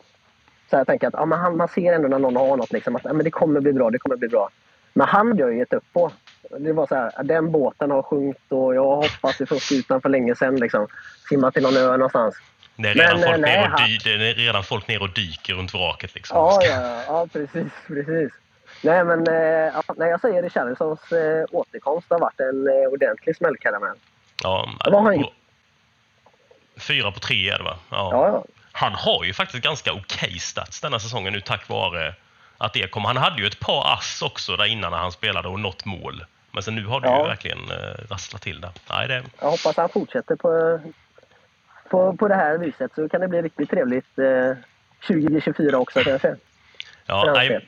Så jag tänker att ja, men han, man ser ändå när någon har något liksom, att ja, men det kommer bli bra, det kommer bli bra. Men han har ju gett upp på. Det var så här, den båten har sjunkit och jag har hoppat ifrån skutan för länge sedan. Liksom. Simmat till någon ö någonstans. Det är redan, Men, folk eh, nej, ner och dy, det är redan folk ner och dyker runt vraket. Liksom. Ja, ja, ja, precis, precis. Nej, men eh, ja, nej, jag säger Richarlisons eh, återkomst har varit en eh, ordentlig smällkaramell. Ja, Vad har han gjort? Fyra på tre är det va? Ja, ja. Han har ju faktiskt ganska okej stats denna säsongen nu tack vare att det kom. Han hade ju ett par ass också där innan när han spelade och nått mål. Men sen nu har det ju Ja. verkligen eh, rasslat till där. Nej, det, Jag hoppas han fortsätter på, på, på det här viset så kan det bli riktigt trevligt eh, 2024 också kanske. Ja, nej, eh,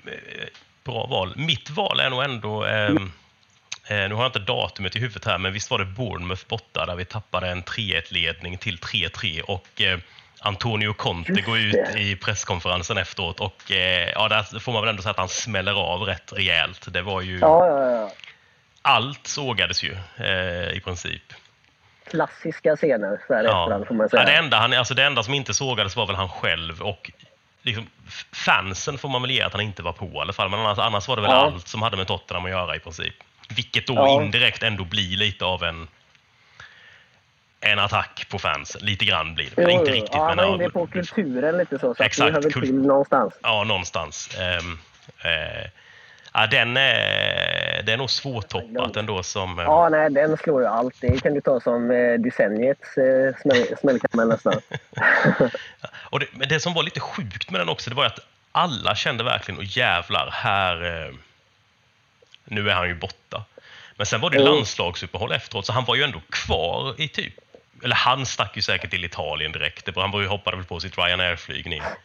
bra val. Mitt val är nog ändå... ehm, eh, nu har jag inte datumet i huvudet här, men visst var det Bournemouth borta där vi tappade en 3-1-ledning till 3-3 och eh, Antonio Conte går ut i presskonferensen efteråt och eh, ja, där får man väl ändå säga att han smäller av rätt rejält. Det var ju... Ja, ja, ja. Allt sågades ju eh, i princip. Klassiska scener så här efterhand får man säga. Ja, det, enda han, alltså det enda som inte sågades var väl han själv och liksom, fansen får man väl ge att han inte var på i alla fall. Men annars, annars var det väl Ja. allt som hade med Tottenham att göra i princip. Vilket då Ja. indirekt ändå blir lite av en en attack på fansen. Lite grann blir det. Jo, inte riktigt, ja, men han var ja, inne på kulturen lite så, så Exakt, att det hör väl till någonstans. ja, någonstans. Ehm, eh, ja, den är, det är nog svårtoppat ändå som... eh, Ja, nej, den slår ju allt. Det kan du ta som eh, decenniets eh, smäll, smällkaramell nästan. Och det, men det som var lite sjukt med den också, det var att alla kände verkligen, och jävlar, här... Eh, nu är han ju borta. Men sen var det ju landslagsuppehåll efteråt, så han var ju ändå kvar i typ... Eller han stack ju säkert till Italien direkt. Han var ju hoppade väl på sitt Ryanair-flygning direkt.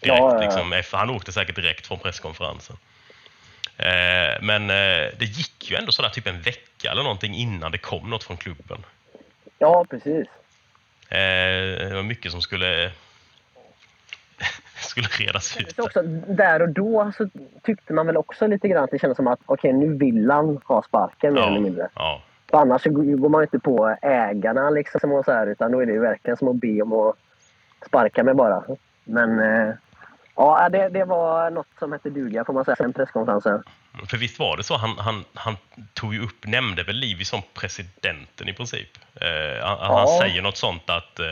Ja, ja, ja. Liksom, han åkte säkert direkt från presskonferensen. Eh, men eh, det gick ju ändå sådär typ en vecka eller någonting innan det kom något från klubben. Ja, precis. Eh, det var mycket som skulle, skulle redas ut. Så också, där och då så tyckte man väl också lite grann att det kändes som att okej, nu vill han ha sparken mer eller mindre. ja. Annars går man inte på ägarna liksom och så här, utan då är det ju verkligen som att be om att sparka mig bara. Men eh, ja, det, det var något som hette duga får man säga, sen presskonferensen. För visst var det så, han, han, han tog ju upp, nämnde väl Livi som presidenten i princip. Eh, han, han Ja. säger något sånt att, eh,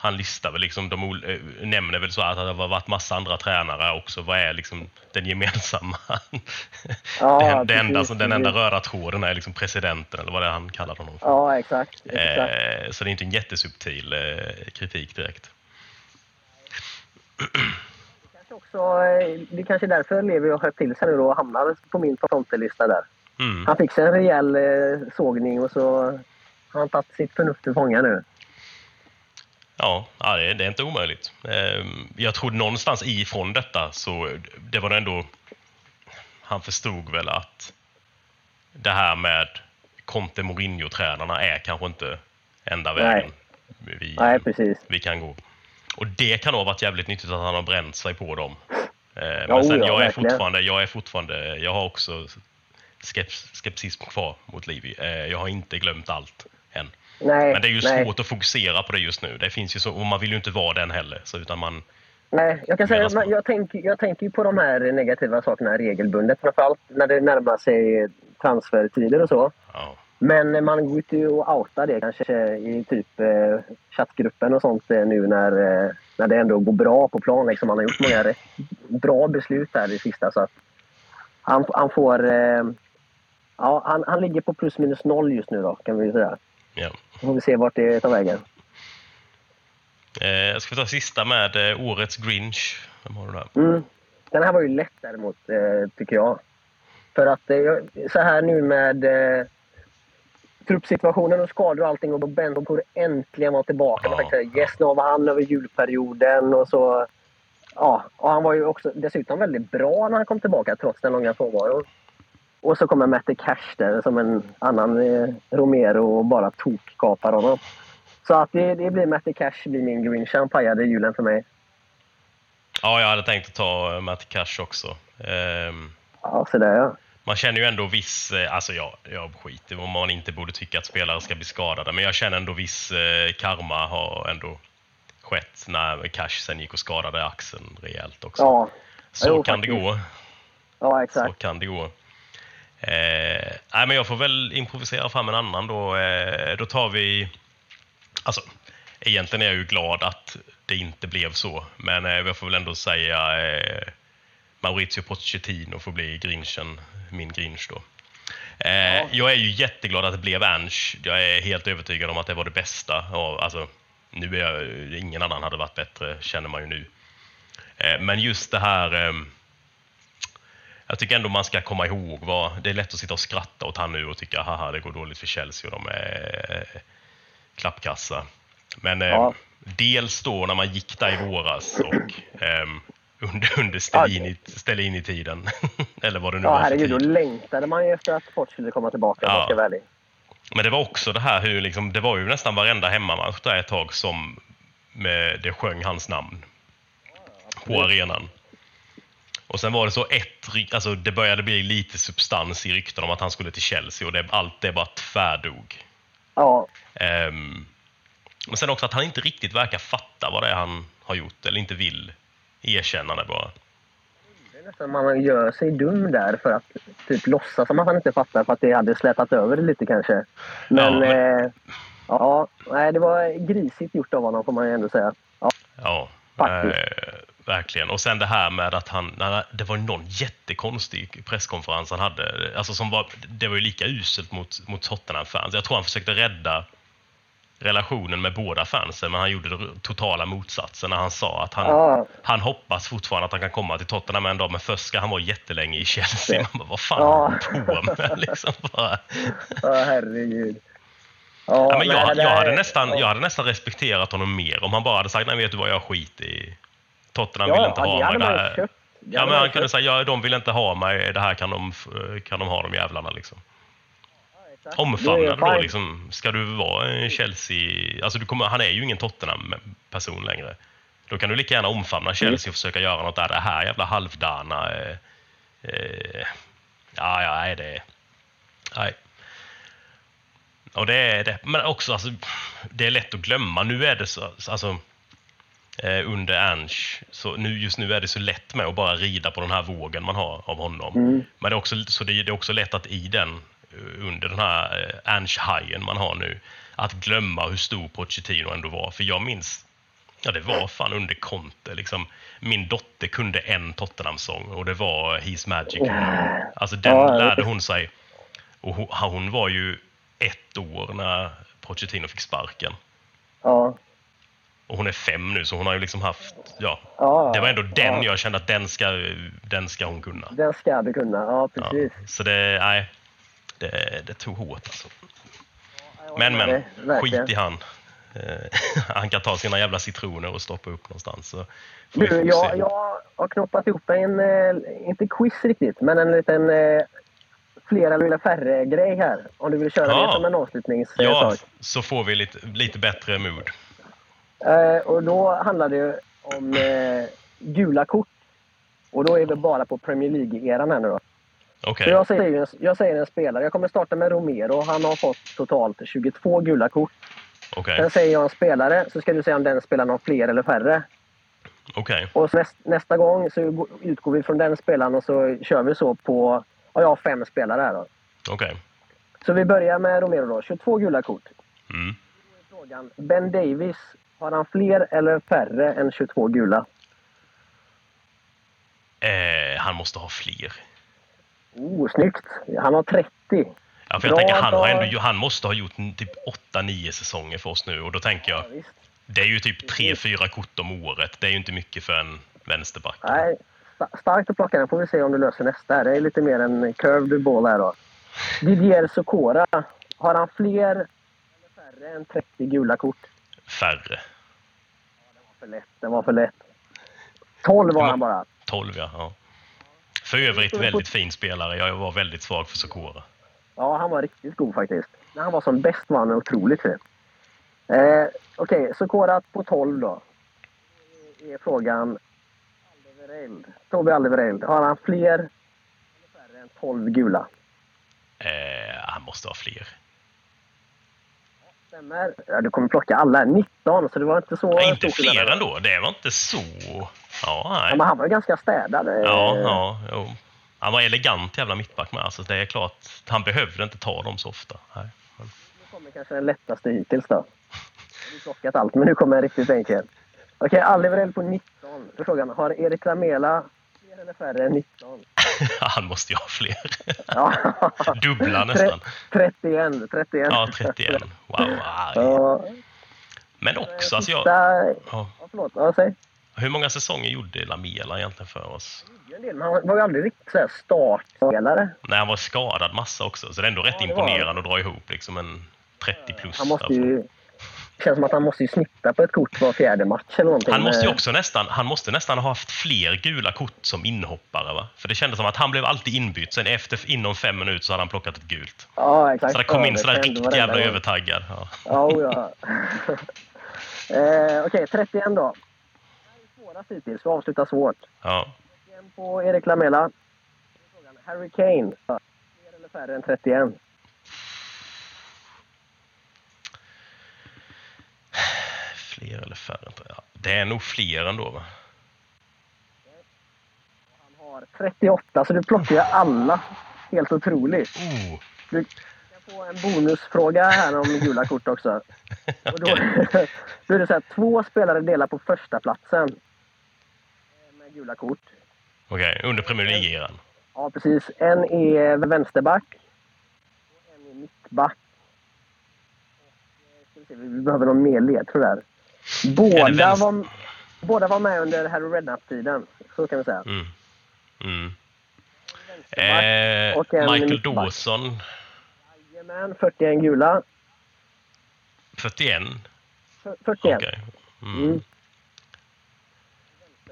han listar väl liksom, de eh, nämner väl så att det har varit massa andra tränare också. Vad är liksom den gemensamma? Ja, den, enda, precis, som- den enda röda tråden är liksom presidenten eller vad det är han kallar honom för. Ja, exakt. exakt. Eh, så det är inte en jättesubtil eh, kritik direkt. Kanske också, eh, det kanske är därför Levi har skärpt till sig och hamnar på min frontelista där. Mm. Han fick sig en rejäl eh, sågning och så har han tagit sitt förnuft till fånga nu. Ja, det, är, inte omöjligt. Eh, jag tror någonstans ifrån detta så det var ändå... Han förstod väl att det här med Conte Mourinho-tränarna är kanske inte enda Nej. vägen vi, Nej, vi kan gå. Och det kan ha varit jävligt nyttigt att han har bränt sig på dem. Eh, Ja, Men sen ja, jag är fortfarande, jag är fortfarande, jag har också skeps, skepsism kvar mot Livi. Eh, Jag har inte glömt allt än. Nej, Men det är ju nej. svårt att fokusera på det just nu. Det finns ju så, och man vill ju inte vara den heller. Så utan man, Nej, jag kan säga man- jag tänker, jag tänker på de här negativa sakerna regelbundet. Framförallt när det närmar sig transfertider och så. ja, Men man går ju och outar det kanske i typ eh, chattgruppen och sånt eh, nu när, eh, när det ändå går bra på plan. Liksom. Han har gjort många bra beslut här i sista. Så att han, han får... Eh, ja, han, han ligger på plus minus noll just nu då, kan vi säga. ja. Så får vi se vart det tar vägen. Eh, jag ska ta sista med eh, årets Grinch. Vem har du där? Mm. Den här var ju lätt däremot, eh, tycker jag. För att så här nu med truppsituationen och skador och allting och Benton borde äntligen vara tillbaka. Ja. Ja. Faktiskt, yes, nu var han över julperioden och så... Ja, och han var ju också dessutom väldigt bra när han kom tillbaka trots den långa frånvaron. Och så kommer Mette Cash där som en annan eh, Romero och bara tokkapar honom. Så att det, det blir Mette Cash blir min Grinch. Han pajade julen för mig. Ja, jag hade tänkt att ta eh, Matt Cash också. Ehm, Ja, så där ja. man känner ju ändå viss, eh, alltså jag, jag skiter om man inte borde tycka att spelare ska bli skadade, men jag känner ändå viss eh, karma har ändå skett när Cash sen gick och skadade axeln rejält också. Ja, Så jo, kan det faktiskt. gå. ja Så exakt. kan det gå. Eh, nej, men jag får väl improvisera fram en annan då. Eh, då tar vi... Alltså, egentligen är jag ju glad att det inte blev så. Men eh, jag får väl ändå säga eh, Maurizio Pochettino får bli grinchen, min grinch då. Eh, Jag är ju jätteglad att det blev Ernst. Jag är helt övertygad om att det var det bästa. Och, alltså, nu är jag, ingen annan hade varit bättre, känner man ju nu. Eh, men just det här... jag tycker ändå man ska komma ihåg vad... Det är lätt att sitta och skratta åt han nu och tycka haha det går dåligt för Chelsea och de är eh, klappkassa. Men eh, Ja. dels då när man gick där i våras och ehm, under, under Stellini, Stellini-tiden. Eller vad det nu Ja, var herregud. Då längtade man ju efter att Sport skulle komma tillbaka Ja. ärlig. Men det var också det här hur liksom, det var ju nästan varenda hemmamatch där ett tag som med, det sjöng hans namn på arenan. Och sen var det så ett, alltså det började bli lite substans i rykten om att han skulle till Chelsea och det, allt det bara tvärdog. Ja, Ehm, men sen också att han inte riktigt verkar fatta vad det är han har gjort eller inte vill erkänna det bara. det är nästan man gör sig dum där för att typ låtsas som att han inte fattar för att det hade slätat över det lite kanske. Men, Ja, men- Eh, ja, nej, det var grisigt gjort av honom får man ju ändå säga. Ja, Ja, Faktiskt. eh, verkligen. Och sen det här med att han, det var någon jättekonstig presskonferens han hade. Alltså som var, det var ju lika uselt mot, mot Tottenham-fans. Jag tror han försökte rädda relationen med båda fansen, men han gjorde det totala motsatsen när han sa att han, Ja. han hoppas fortfarande att han kan komma till Tottenham en dag, men först ska han vara jättelänge i Chelsea. Man bara, vad fan håller du på med? Liksom bara. ja herregud. Ja, men jag, jag, hade nästan, ja. jag hade nästan respekterat honom mer om han bara hade sagt nej vet du vad jag skit i Tottenham Ja, vill inte ja, ha mig. här. köpt. Ja men han kunde säga ja, de vill inte ha mig, det här kan de, kan de ha de jävlarna liksom. Det är då liksom. Ska du vara en Chelsea, alltså du kommer, han är ju ingen Tottenham-person längre. Då kan du lika gärna omfamna Chelsea och försöka göra något där. Det här jävla halvdana... Eh, eh, ja, ja, nej det... Nej. Och det är det. Men också, alltså, det är lätt att glömma. Nu är det så, alltså, eh, under Ernst, så nu, just nu är det så lätt med att bara rida på den här vågen man har av honom. Mm. Men det är också, så det, det är också lätt att i den, eh, under den här eh, Ernst-hajen man har nu, att glömma hur stor Pochettino ändå var. För jag minns Ja, det var fan under Conte. Liksom, min dotter kunde en Tottenham-sång och det var He's Magic. Alltså den lärde hon sig. Och hon, hon var ju ett år när Pochettino fick sparken. Ja. Och hon är fem nu, så hon har ju liksom haft... Ja, Ja, det var ändå den ja. jag kände att den ska, den ska hon kunna. Den ska du kunna, ja Ja, precis. så det, nej, det, det tog hårt alltså. Men men, det, skit i han. Eh, han kan ta sina jävla citroner och stoppa upp någonstans. Så Du, jag, jag har knoppat ihop en, eh, inte quiz riktigt, men en liten eh, fler eller färre grej här. Om du vill köra Ja. det som en avslutningssak. Ja, så får vi lite, lite bättre mood. Eh, och då handlar det om eh, gula kort. Och då är vi bara på Premier League-eran här nu då. Okej, Så jag säger, jag säger en spelare. Jag kommer starta med Romero. Han har fått totalt 22 gula kort. okej, Sen säger jag en spelare, så ska du säga om den spelaren har fler eller färre. okej. Och näst, nästa gång så gå- utgår vi från den spelaren och så kör vi så på... Ja, jag har fem spelare här då. okej. Så vi börjar med Romero då. 22 gula kort. Mm. Frågan. Ben Davis, har han fler eller färre än 22 gula? Eh, han måste ha fler. Oh, snyggt! Han har 30. Ja, för jag Bra tänker, han, har ändå, han måste ha gjort typ 8-9 säsonger för oss nu och då tänker jag, Visst. det är ju typ 3-4 kort om året. Det är ju inte mycket för en vänsterback. Nej, sta- starkt att plocka den. får vi se om du löser nästa. Det är lite mer en curved ball här då. Didier Sokora, har han fler eller färre än 30 gula kort? Färre. För lätt. Den var för lätt. 12 var han bara. 12 ja. ja. För övrigt väldigt fin spelare. Jag var väldigt svag för Sokora. Ja, han var riktigt god faktiskt. När han var som bäst var han otroligt fin. Eh, Okej, Sokora på 12 då. Är frågan... Alderweireld. Toby Alderweireld. Har han fler eller färre än 12 gula? Eh, han måste ha fler. Stämmer. Ja, du kommer plocka alla. 19, så det var inte så... Nej, inte fler ändå. Det var inte så... Ja, Ja, nej. men han var ju ganska städad. eh. Ja, ja, jo. Han var elegant jävla mittback med. Alltså, det är klart, han behövde inte ta dem så ofta. Nej. Nu kommer kanske den lättaste hittills då. Du plockat allt, men nu kommer en riktigt enkel. Okej, Alderweireld på 19. Då är frågan, har Erik Lamela fler eller färre än 19? han måste ju ha fler. Ja. Dubbla nästan. 31. 31. Ja, 31. Wow. wow. Men också, alltså jag, ja. Förlåt. Hur många säsonger gjorde Lamela egentligen för oss? En del, men Han var ju aldrig riktigt startspelare. Nej, han var skadad massa också, så det är ändå rätt Ja, var imponerande att dra ihop liksom en 30 plus. Han måste alltså. ju... Känns som att han måste ju snitta på ett kort var fjärde match eller någonting. Han måste Eh, också nästan, han måste nästan ha haft fler gula kort som inhoppare va? För det kändes som att han blev alltid inbytt, sen efter, inom fem minuter så hade han plockat ett gult. Ja, exakt. Så det kom in sådär riktigt jävla gång. övertaggad. Ja. Ja, oh, ja. eh, Okej, 31 då. Det här är svårast hittills. Vi avslutar svårt. Ja. På Erik Lamela. Harry Kane. Fler eller färre än 31? Fler eller färre? Ja. Det är nog fler ändå va? Han har 38, så du plockar ju alla. Helt otroligt. Oh, Du kan få en bonusfråga här om gula kort också. Och då, då är det så här, två spelare delar på första platsen eh, med gula kort. Okej, under Premier League-eran. Ja, precis. En är vänsterback. Och en är mittback. Eh, vi behöver någon mer ledtråd där. Båda var, båda var med under Harry Redknapp-tiden. Så kan vi säga. Mm. Mm. Eh, Michael. Dawson, Jajamän, 41 gula. 41. F- 41. Okej. Mm.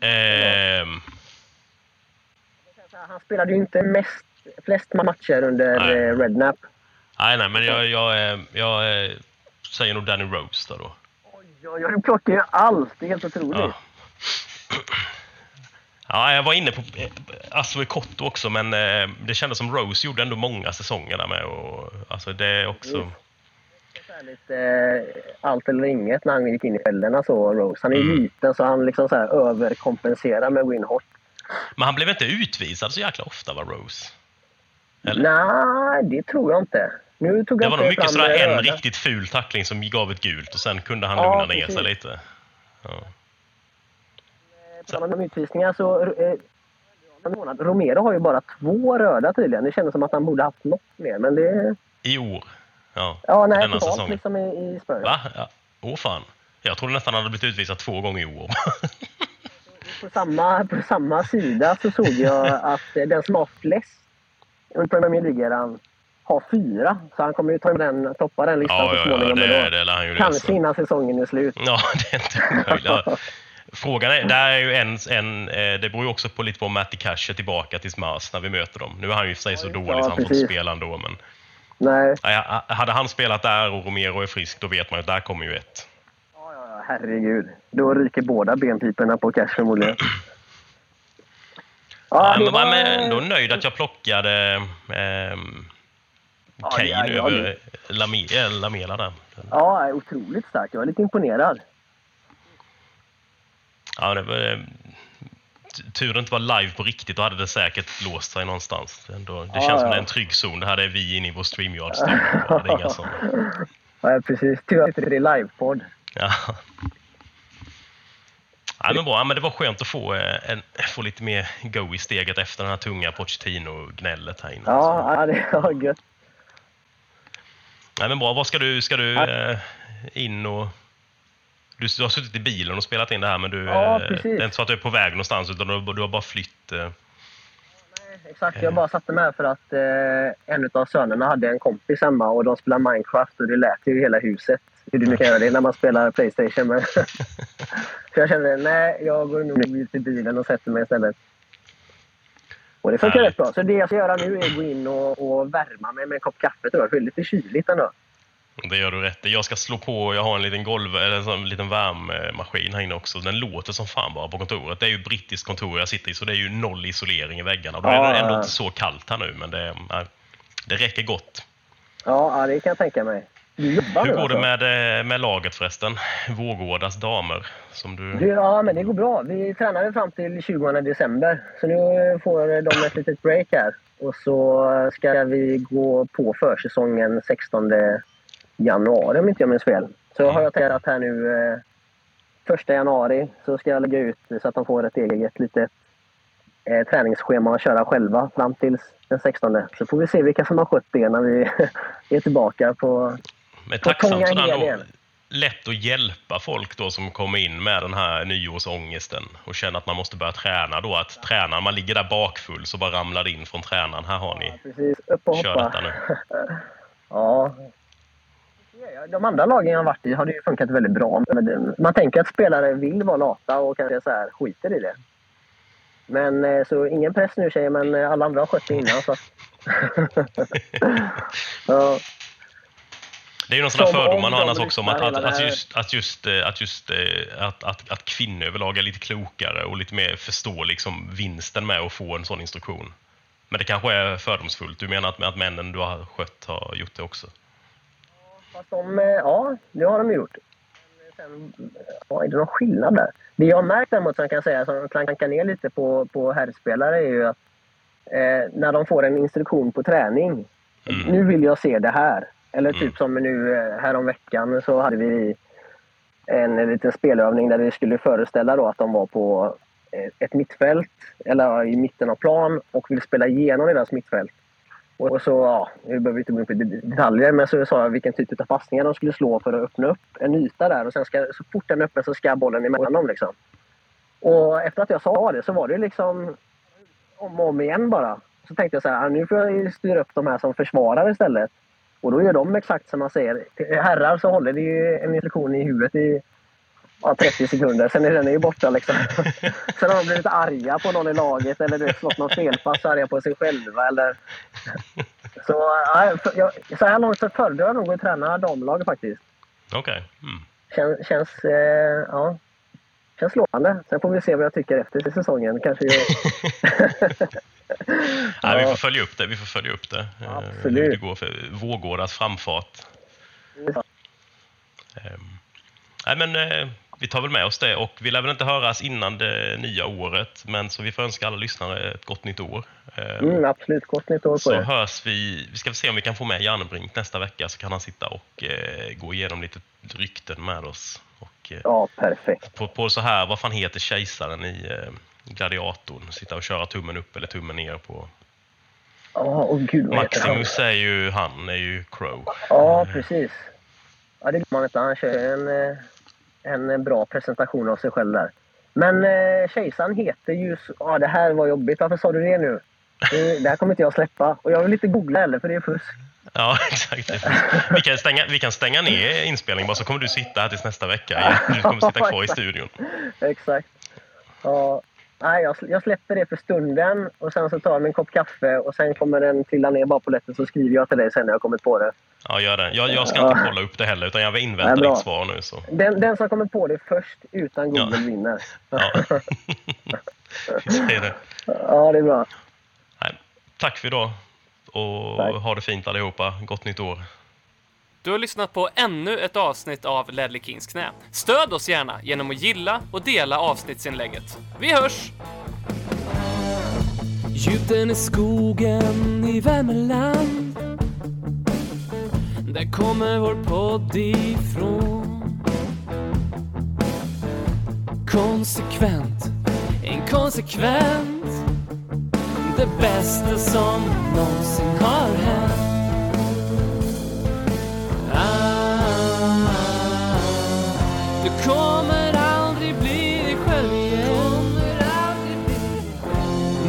Ehm, Han spelade ju inte mest, flest matcher under Nej. eh, Redknapp. nej, nej, men jag, jag, eh, jag eh, säger nog Danny Rose då. då. Oj, du plockar ju allt. Det är helt otroligt. Ja. Ja, jag var inne på eh, Asui Kotto också, men eh, det kändes som Rose gjorde ändå många säsonger där med. Och, alltså det är också... Mm. Så här lite eh, allt eller inget när han gick in i fällorna så, Rose. Han är Mm. liten så han liksom så här överkompenserar med hårt. Men han blev inte utvisad så jäkla ofta, va, Rose? Eller? Nej, det tror jag inte. Nu tog Det var nog mycket sådär en riktigt ful tackling som gav ett gult och sen kunde han Ja, lugna ner sig lite. Ja. På tal om utvisningar så... Eh, månad. Romero har ju bara två röda tydligen. Det kändes som att han borde haft något mer, men det... I år. Ja, Ja, nej, denna totalt liksom i, i Spurs. Va? Ja. Åh fan. Jag trodde nästan han hade blivit utvisad två gånger i år. På samma, på samma sida så såg jag att eh, den som har flest under Premier League-eran har fyra. Så han kommer ju ta den, toppa den listan ja, så ja, ja, småningom. men det, det ju Kanske lösa. innan säsongen är slut. Ja, det är inte omöjligt. Ja. Frågan är, där är ju en, en, eh, det beror ju också på lite på om Matty Cash är tillbaka till Mars när vi möter dem. Nu är han ju för sig så Ja, dålig så han får inte precis. spela ändå, men Nej. ja, hade han spelat där och Romero är frisk, då vet man ju att där kommer ju ett. Ja, ja, ja, herregud. Då ryker båda benpiporna på cash förmodligen. Ja, det men var- ändå nöjd att jag plockade ehm, Ja, över Lame, äh, Lamela där. Ja, otroligt starkt. Jag är lite imponerad. Ja, det var, eh, tur det inte var live på riktigt, då hade det säkert låst sig någonstans. Ändå, det Ja, känns som det är en trygg zon. Det här är vi inne i vår StreamYard-studio. Det är inga som... Ja, precis. Tur att det är livepodd. Ja. Ja, men bra, Ja, men det var skönt att få, eh, en, få lite mer go i steget efter den här tunga Pochettino-gnället här inne. Ja, ja det var gött. Nej, men bra, vad ska du, ska du Ja. eh, in och... Du, du har suttit i bilen och spelat in det här, men du, Ja, eh, det är inte så att du är på väg någonstans, utan du, du har bara flytt... Eh, Exakt, jag bara satte med för att eh, en av sönerna hade en kompis hemma och de spelade Minecraft och det lät ju i hela huset. Hur du nu kan göra det när man spelar Playstation. Men så jag kände, nej, jag går nog ut i bilen och sätter mig istället. Och det funkar rätt bra. Så det jag ska göra nu är att gå in och, och värma mig med en kopp kaffe tror jag. För det är lite kyligt ändå. det gör du rätt i. Jag ska slå på, jag har en liten golv, eller en liten värmemaskin här inne också. Den låter som fan bara på kontoret. Det är ju brittiskt kontor jag sitter i, så det är ju noll isolering i väggarna. Då är det ändå inte så kallt här nu, men det, det räcker gott. Ja, det kan jag tänka mig. Hur går det alltså? med, eh, med laget förresten? Vårgårdas damer, som du... Du, ja, men det går bra. Vi tränade fram till 20 december. Så nu får de ett litet break här. Och så ska vi gå på försäsongen 16 januari om inte jag minns fel. Så har jag tänkt här nu eh, första januari så ska jag lägga ut så att de får ett eget litet eh, träningsschema att köra själva fram till den 16. Så får vi se vilka som har skött det när vi är tillbaka på... Men På tacksamt sådär lätt att hjälpa folk då som kommer in med den här nyårsångesten och känner att man måste börja träna då. Att tränaren, man ligger där bakfull så bara ramlar det in från tränaren. Här har ni, Precis, upp och kör hoppa. detta nu. Ja. De andra lagen jag har varit i har det ju funkat väldigt bra. Man tänker att spelare vill vara lata och kanske så här skiter i det. Men eh, så ingen press nu tjejer, men alla andra har skött det innan. Så. ja, Det är ju någon sån där fördom om man har annars också om att, att, att just, att, just, eh, att, just eh, att, att, att kvinnor överlag är lite klokare och lite mer förstår liksom vinsten med att få en sån instruktion. Men det kanske är fördomsfullt. Du menar att, att männen du har skött har gjort det också? fast de, eh, ja, det har de gjort. Men Sen, ja, är det någon skillnad där? Det jag har märkt däremot som kan säga, som klankar ner lite på, på herrspelare, är ju att eh, när de får en instruktion på träning. Mm. Nu vill jag se det här. Eller typ Mm. som nu eh, häromveckan så hade vi en liten spelövning där vi skulle föreställa då att de var på eh, ett mittfält, eller i mitten av plan och vill spela igenom deras mittfält. Och så, ja, nu behöver vi inte gå in på det- detaljer, men så sa jag vilken typ av passningar de skulle slå för att öppna upp en yta där. Och sen ska, så fort den är öppen så ska bollen emellan dem. Liksom. Och efter att jag sa det så var det liksom om och om igen bara. Så tänkte jag så här, "Ah, nu får jag styra upp de här som försvarar istället. Och då gör de exakt som man säger. Herrar så håller det ju en instruktion i huvudet i ja, 30 sekunder, sen är den ju borta liksom. sen har de blivit arga på någon i laget eller du slått någon felpass, arga på sig själva eller... Så, ja, för- jag, så här långt så föredrar jag nog att träna damlag faktiskt. Okej. Mm. Kän, känns, eh, ja, känns lovande. Sen får vi se vad jag tycker efter säsongen. Kanske jag, Nej, vi Ja. får följa upp det. Vi får följa upp det. eh, Absolut. Hur det går för Vårgårdas framfart. Ehm, Nej, men eh, vi tar väl med oss det och vi lär väl inte höras innan det nya året, men så vi får önska alla lyssnare ett gott nytt år. Ehm, mm, absolut, gott nytt år på Så er. hörs vi. Vi ska se om vi kan få med Järnebrink nästa vecka så kan han sitta och eh, gå igenom lite rykten med oss och eh, Ja, perfekt. på, på så här, vad fan heter kejsaren i eh, Gladiatorn? Sitta och köra tummen upp eller tummen ner på. Ja, åh gud vad heter han? Maximus är ju han, är ju Crow. Ja, precis. Ja, det man inte. Han kör en, eh, en eh, bra presentation av sig själv där. Men eh, kejsaren heter ju... Ja, det här var jobbigt. Varför sa du det nu? Det, det här kommer inte jag släppa. Och jag vill inte googla heller, för det är fusk. Ja, exakt. Vi kan, stänga, vi kan stänga ner inspelningen bara så kommer du sitta här tills nästa vecka. Du kommer sitta kvar i studion. Exakt. Ja, nej, jag, jag släpper det för stunden och sen så tar jag en kopp kaffe och sen kommer den trilla ner bara på lätten så skriver jag till dig sen när jag kommit på det. Ja, gör det. Jag, jag ska inte kolla upp det heller, utan jag vill Ja, ditt svar nu. Så. Den, den som kommer på det först utan Google Ja. vinner. Ja. det är det. Ja, det är bra. Nej. Tack för idag. Och Tack. ha det fint allihopa. Gott nytt år. Du har lyssnat på ännu ett avsnitt av Ledley Kings knä. Stöd oss gärna genom att gilla och dela avsnittsinlägget. Vi hörs! Djupt i skogen i Värmeland Där kommer vår podd ifrån Konsekvent, inkonsekvent Det bästa som någonsin har hänt kommer aldrig bli dig själv igen.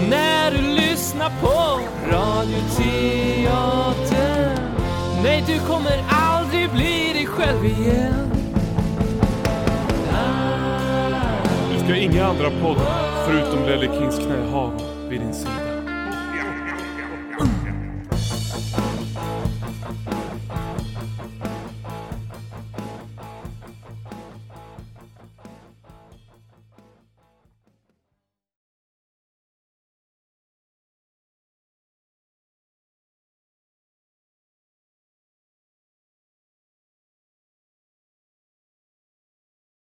När du lyssnar på Radioteatern Nej, du kommer aldrig bli dig själv igen. Du ska inga andra poddar förutom Lelle Kings knä ha vid din sida.